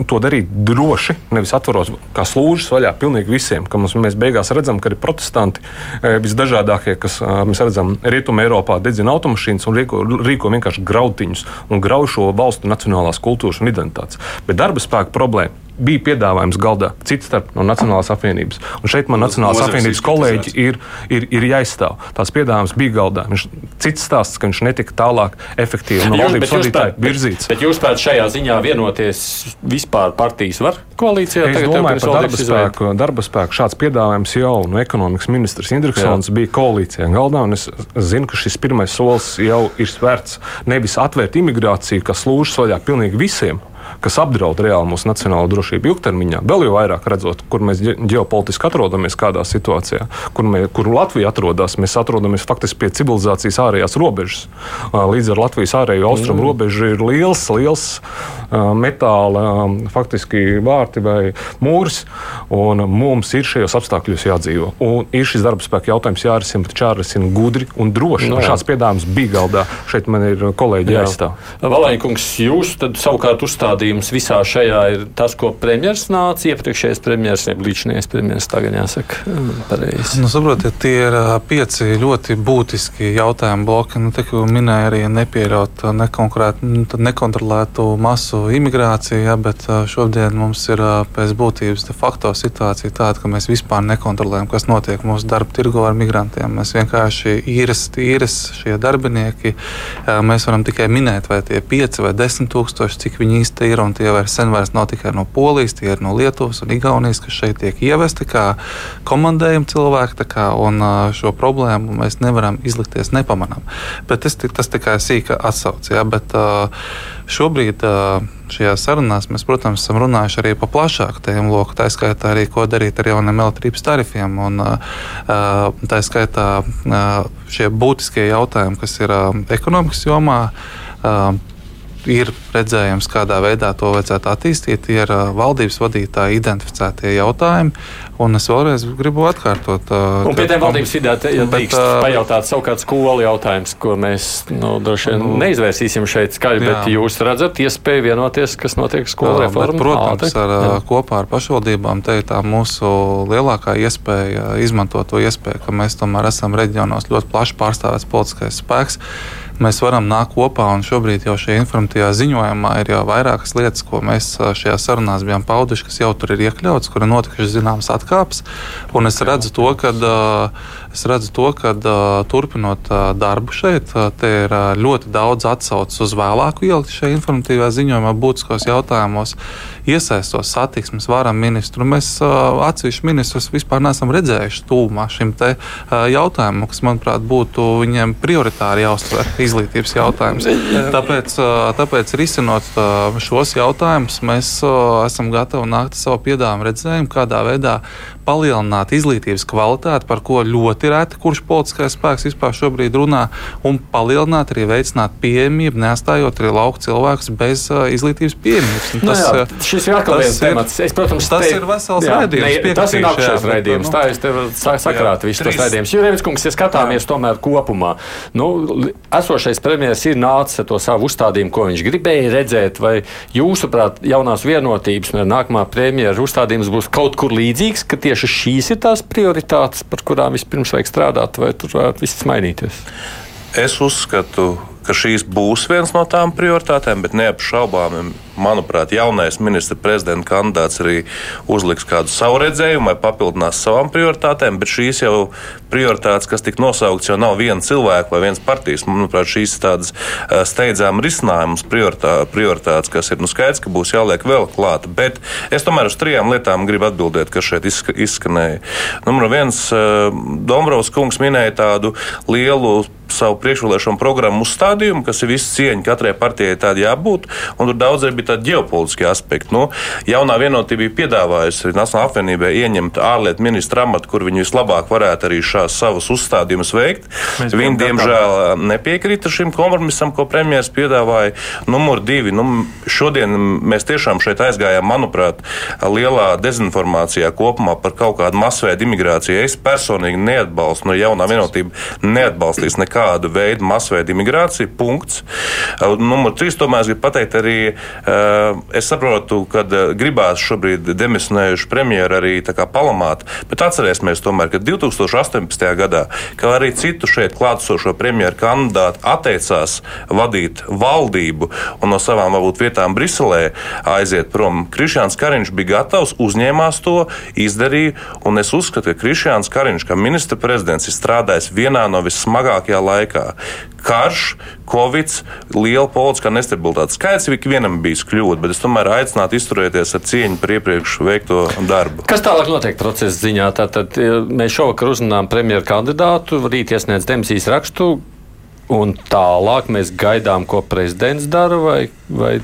Speaker 3: to darīt droši, nevis atveros kā slūžas vaļā pilnīgi visiem. Mums, mēs beigās redzam, ka ir protestanti e, visdažādākie, kas mēs redzam Rietumē, Eiropā dedzina automašīnas un rīko, rīko vienkārši grautiņus un grauj šo valstu nacionālās kultūras un identitātes. Bet darba spēka problēma bija piedāvājums galdā, cits starp no Nacionālās apvienības. Un šeit man Nacionālās apvienības kolēģi ir, ir, ir jāizstāv. Tās piedāvājums bija galdā. Viņš cits stāsts, ka viņš netika tālāk efektīvi no valdības vadītāja virzīts.
Speaker 2: Bet jūs pēc šajā ziņā vienoties vispār partijas var koalīcijā?
Speaker 3: Es domāju par darba spēku, darba spēku. Šāds piedāvājums jau no ekonomikas ministrs Indriksons bija koalīcijā galdā. Es zinu, ka šis pirmais solis jau ir svērts nevis atvērt imigrāciju, kas lūžas vaļā pilnīgi visiem kas apdraud reāli mūsu nacionālo drošību ilgtermiņā. Vēl jau vairāk redzot, kur mēs ģeopolitiski atrodamies, kādā situācijā, kur, mē, kur Latvija atrodas. Mēs atrodamies faktiski pie civilizācijas ārējās robežas. Līdz ar Latvijas ārējo austrumu mm. robežu ir liels, liels metāla faktiski vārti vai mūris, un mums ir šajos apstākļos jādzīvo. Un ir šis darba spēka jautājums jārisina, bet jārisina gudri un droši. No, nu jā. Šāds piedāvājums bija galdā. Šeit man ir kolēģi jāizstāv.
Speaker 2: Valēņkungs, jūs tad savukārt uzstādījums visā šajā ir tas, ko premjeras nāca, iepriekšējais premjeras, jeb līdzinājais premjeras, tagad jāsaka pareizi.
Speaker 4: Nu, saprotiet, tie ir pieci ļoti būtiski jautājumu bloki. Nu, te, minēja arī nepieļaut nekontrolētu masu imigrāciju, ja, bet šodien mums ir pēc būtības de facto situācija tāda, ka mēs vispār nekontrolējam, kas notiek mūsu darba tirgo ar migrantiem. Mēs vienkārši īres, īres šie darbinieki, mēs varam tikai minēt, vai tie ir 5 vai 10 tūkstoši, cik viņi īsti ir, un tie vairs sen vairs nav tikai no Polijas, tie ir no Lietuvas un Igaunijas, kas šeit tiek ievesti kā komandējumi cilvēki, kā, un šo problēmu mēs nevaram izlikties nepamanām. Bet tas, tas tikai sīka atsauce. Ja, bet, Šobrīd šajās sarunās mēs, protams, esam runājuši arī par plašāku tēmu loku, tā skaitā arī, ko darīt ar jauniem elektrības tarifiem. Un, tā skaitā šie būtiskie jautājumi, kas ir ekonomikas jomā ir redzējums, kādā veidā to vajadzētu attīstīt, ir valdības vadītāja identificētie jautājumi. Un es vēlreiz gribu atkārtot.
Speaker 2: Un pie tiem valdības ja drīkst pajautāt savukārt skolu jautājums, ko mēs nu, droši vien nu, neizvērsīsim šeit skaļi, jā. bet jūs redzat iespēju vienoties, kas notiek skolu reformā?
Speaker 4: Protams, ar, jā. kopā ar pašvaldībām te ir tā mūsu lielākā iespēja izmantot to iespēju, ka mēs tomēr esam reģionos ļoti plaši pārstāvēts politiskais spēks mēs varam nākt kopā. Šobrīd jau šajā informatīvā ziņojumā ir jau vairākas lietas, ko mēs šajā sarunās bijām pauduši, kas jau tur ir iekļauts, kur ir notikušas zināmas atkāpes. Un es redzu to, ka, es redzu to, ka turpinot darbu šeit, te ir ļoti daudz atsauces uz vēlāku ielikt šajā informatīvā ziņojumā būtiskos jautājumos iesaistos satiksmes varam ministru. Mēs atsevišķi ministrus vispār neesam redzējuši tūmā šim jautājumam, kas, manuprāt, būtu viņiem prioritāri jāuztver izglītības jautājums. Tāpēc, tāpēc risinot šos jautājumus, mēs esam gatavi nākt ar savu piedāvājumu redzējumu, kādā veidā palielināt izglītības kvalitāti, par ko ļoti reti kurš politiskais spēks vispār šobrīd runā, un palielināt arī veicināt pieejamību, neatstājot arī lauku cilvēkus bez uh, izglītības pieejamības.
Speaker 2: Nu tas, jā, šis ir atkal viens temats. Es, protams,
Speaker 4: tas te, ir vesels jā, raidījums.
Speaker 2: Ne, tas ir nākamais raidījums. Nu, tā es tev sakrātu visus tos raidījumus. Jurēvis kungs, ja skatāmies jā. tomēr kopumā, nu, esošais premjeras ir nācis ar to savu uzstādījumu, ko viņš gribēja redzēt, vai jūsuprāt, jaunās vienotības un nākamā premjera uzstādījums būs kaut kur līdzīgs, ka tieši šīs ir tās prioritātes, par kurām vispirms vajag strādāt, vai tur varētu viss mainīties?
Speaker 7: Es uzskatu, ka šīs būs viens no tām prioritātēm, bet neapšaubāmi manuprāt, jaunais ministra prezidenta kandidāts arī uzliks kādu savu redzējumu vai papildinās savām prioritātēm, bet šīs jau prioritātes, kas tika nosauktas, jau nav viena cilvēka vai viens partijas. Manuprāt, šīs ir tādas steidzām risinājumas prioritā, prioritātes, kas ir nu, skaidrs, ka būs jāliek vēl klāta. Bet es tomēr uz trijām lietām gribu atbildēt, kas šeit izskanēja. Numur viens, Dombrovs kungs minēja tādu lielu savu priekšvēlēšanu programmu uzstādījumu, kas ir viss cieņa katrai partijai tāda jābūt, un tur daudz arī bija tādi ģeopolitiski aspekti. Nu, jaunā vienotība bija piedāvājusi Nacionālajai apvienībai ieņemt ārlietu ministra amatu, kur viņi vislabāk varētu arī šās savas uzstādījumus veikt. Mēs viņi, diemžēl, nepiekrita šim kompromisam, ko premjerministrs piedāvāja. Numur divi. Nu, šodien mēs tiešām šeit aizgājām, manuprāt, lielā dezinformācijā kopumā par kaut kādu masveida imigrāciju. Es personīgi neatbalstu, no jaunā vienotība neatbalstīs nekādu veidu masveida imigrācija. Punkts. Numur trīs, tomēr es gribu pateikt arī, es saprotu, ka uh, gribās šobrīd demisionējuši premjeru arī palamāt, bet atcerēsimies tomēr, ka 2018. gadā, kā arī citu šeit klātesošo premjeru kandidātu atteicās vadīt valdību un no savām varbūt vietām Briselē aiziet prom. Krišjāns Kariņš bija gatavs, uzņēmās to, izdarīja, un es uzskatu, ka Krišjāns Kariņš, kā ministra prezidents, ir strādājis vienā no vissmagākajā laikā. Karš, covid, liela politiskā nestabilitāte. Skaidrs, ka ikvienam bijis kļūda, bet es tomēr aicinātu izturēties ar cieņu par iepriekš veikto darbu.
Speaker 2: Kas tālāk notiek procesa ziņā? Tātad mēs šovakar uzrunājām premjeru kandidātu, rīt iesniedz demisijas rakstu, un tālāk mēs gaidām, ko prezidents dara vai, vai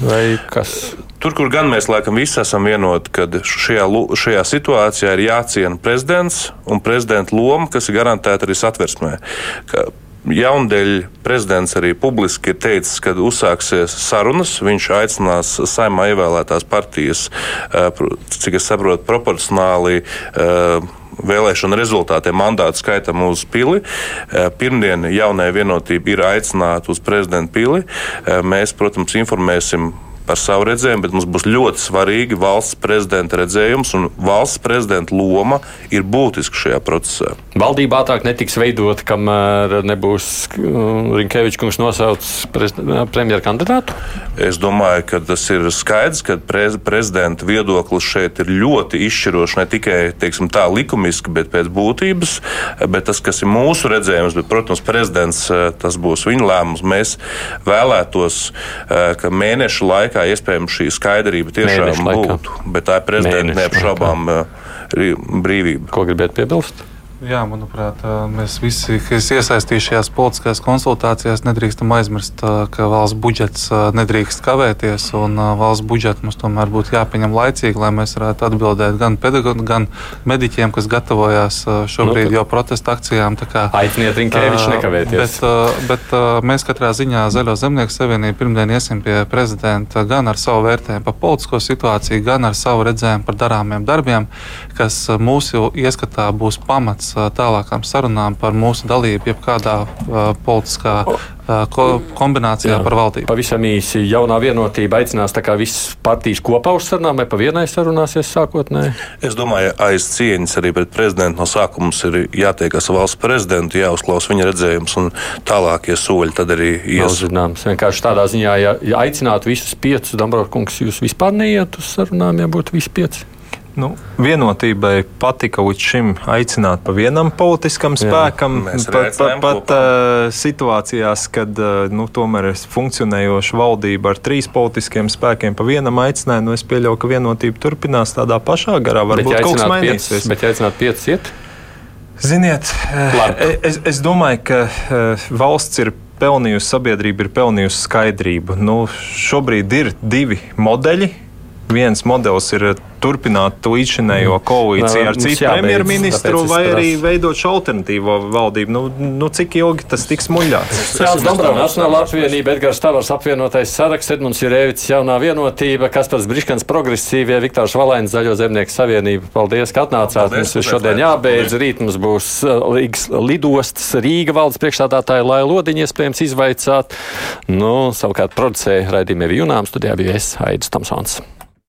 Speaker 2: Vai kas?
Speaker 7: Tur, kur gan mēs laikam visi esam vienoti, ka šajā, šajā situācijā ir jāciena prezidents un prezidenta loma, kas ir garantēta arī satversmē. Ka Jaundēļ prezidents arī publiski ir teicis, ka uzsāksies sarunas. Viņš aicinās saimā ievēlētās partijas, eh, cik es saprotu, proporcionāli eh, vēlēšanu rezultātiem mandātu skaitam uz pili. Eh, pirmdien jaunai vienotība ir aicināta uz prezidenta pili. Mēs, protams, informēsim par savu redzējumu, bet mums būs ļoti svarīgi valsts prezidenta redzējums, un valsts prezidenta loma ir būtiska šajā procesā.
Speaker 2: Valdība ātrāk netiks veidot, kamēr nebūs uh, Rinkevičs kungs nosaucis premjeru kandidātu?
Speaker 7: Es domāju, ka tas ir skaidrs, ka prez, prezidenta viedoklis šeit ir ļoti izšķirošs ne tikai teiksim, tā likumiski, bet pēc būtības. Bet tas, kas ir mūsu redzējums, bet, protams, prezidents uh, tas būs viņa lēmums. Mēs vēlētos, uh, ka mēnešu laikā laikā iespējams šī skaidrība tiešām būtu. Bet tā ir prezidenta neapšaubām brīvība.
Speaker 2: Ko gribētu piebilst?
Speaker 4: Jā, manuprāt, mēs visi, kas iesaistīti šajās politiskajās konsultācijās, nedrīkstam aizmirst, ka valsts budžets nedrīkst kavēties, un valsts budžetu mums tomēr būtu jāpieņem laicīgi, lai mēs varētu atbildēt gan pedagogiem, gan mediķiem, kas gatavojās šobrīd nu, jau protesta akcijām.
Speaker 2: Aiciniet Rinkēviču nekavēties.
Speaker 4: Bet, bet mēs katrā ziņā Zaļo zemnieku savienību pirmdien iesim pie prezidenta gan ar savu vērtējumu par politisko situāciju, gan ar savu redzējumu par darāmiem darbiem, kas mūsu ieskatā būs pamats tālākām sarunām par mūsu dalību jebkādā politiskā ko, kombinācijā Jā, par valdību.
Speaker 2: Pavisam īsi jaunā vienotība aicinās visas partijas kopā uz sarunām, vai pa vienai sarunāsies sākotnēji?
Speaker 7: Es domāju, aiz cieņas arī pret prezidentu no sākuma mums ir jātiekas valsts prezidentu, jāuzklausa viņa redzējums un tālākie soļi tad arī
Speaker 2: ies. Zināms, vienkārši tādā ziņā, ja, aicinātu visus piecus, Dombrovkungs, jūs vispār neiet uz sarunām, ja būtu visi pieci.
Speaker 5: Nu, vienotībai patika līdz šim aicināt pa vienam politiskam spēkam, pat, pat, pat uh, situācijās, kad uh, nu, tomēr ir funkcionējoša valdība ar trīs politiskiem spēkiem pa vienam aicinājumu. Nu, es pieļauju, ka vienotība turpinās tādā pašā garā. Varbūt kaut kas mainīsies.
Speaker 2: Bet, ja aicināt piecus iet?
Speaker 5: Ziniet, Labi. es, es domāju, ka uh, valsts ir pelnījusi, sabiedrība ir pelnījusi skaidrību. Nu, šobrīd ir divi modeļi. Viens modelis ir turpināt līdzinējo mm. koalīciju ar citu premjerministru, vai arī veidot šo alternatīvo valdību. Nu, nu, cik ilgi tas tiks muļāts?
Speaker 2: Jānis Dombrovs, Nacionāla apvienība, Edgars Tavars apvienotais saraksts, Edmunds Jurēvits, jaunā vienotība, Kaspars Briškans progresīvie, Viktors Valēns, Zaļo zemnieku savienība. Paldies, ka atnācāt. Paldies, mums šodien jābeidz. Rīt mums būs Rīgas uh, lidostas, Rīga valdes priekšstādātāja Lai Lodiņa iespējams izvaicāt. Nu, savukārt producēja raidījumiem Junām studijā bija es, Aidis Tomsons.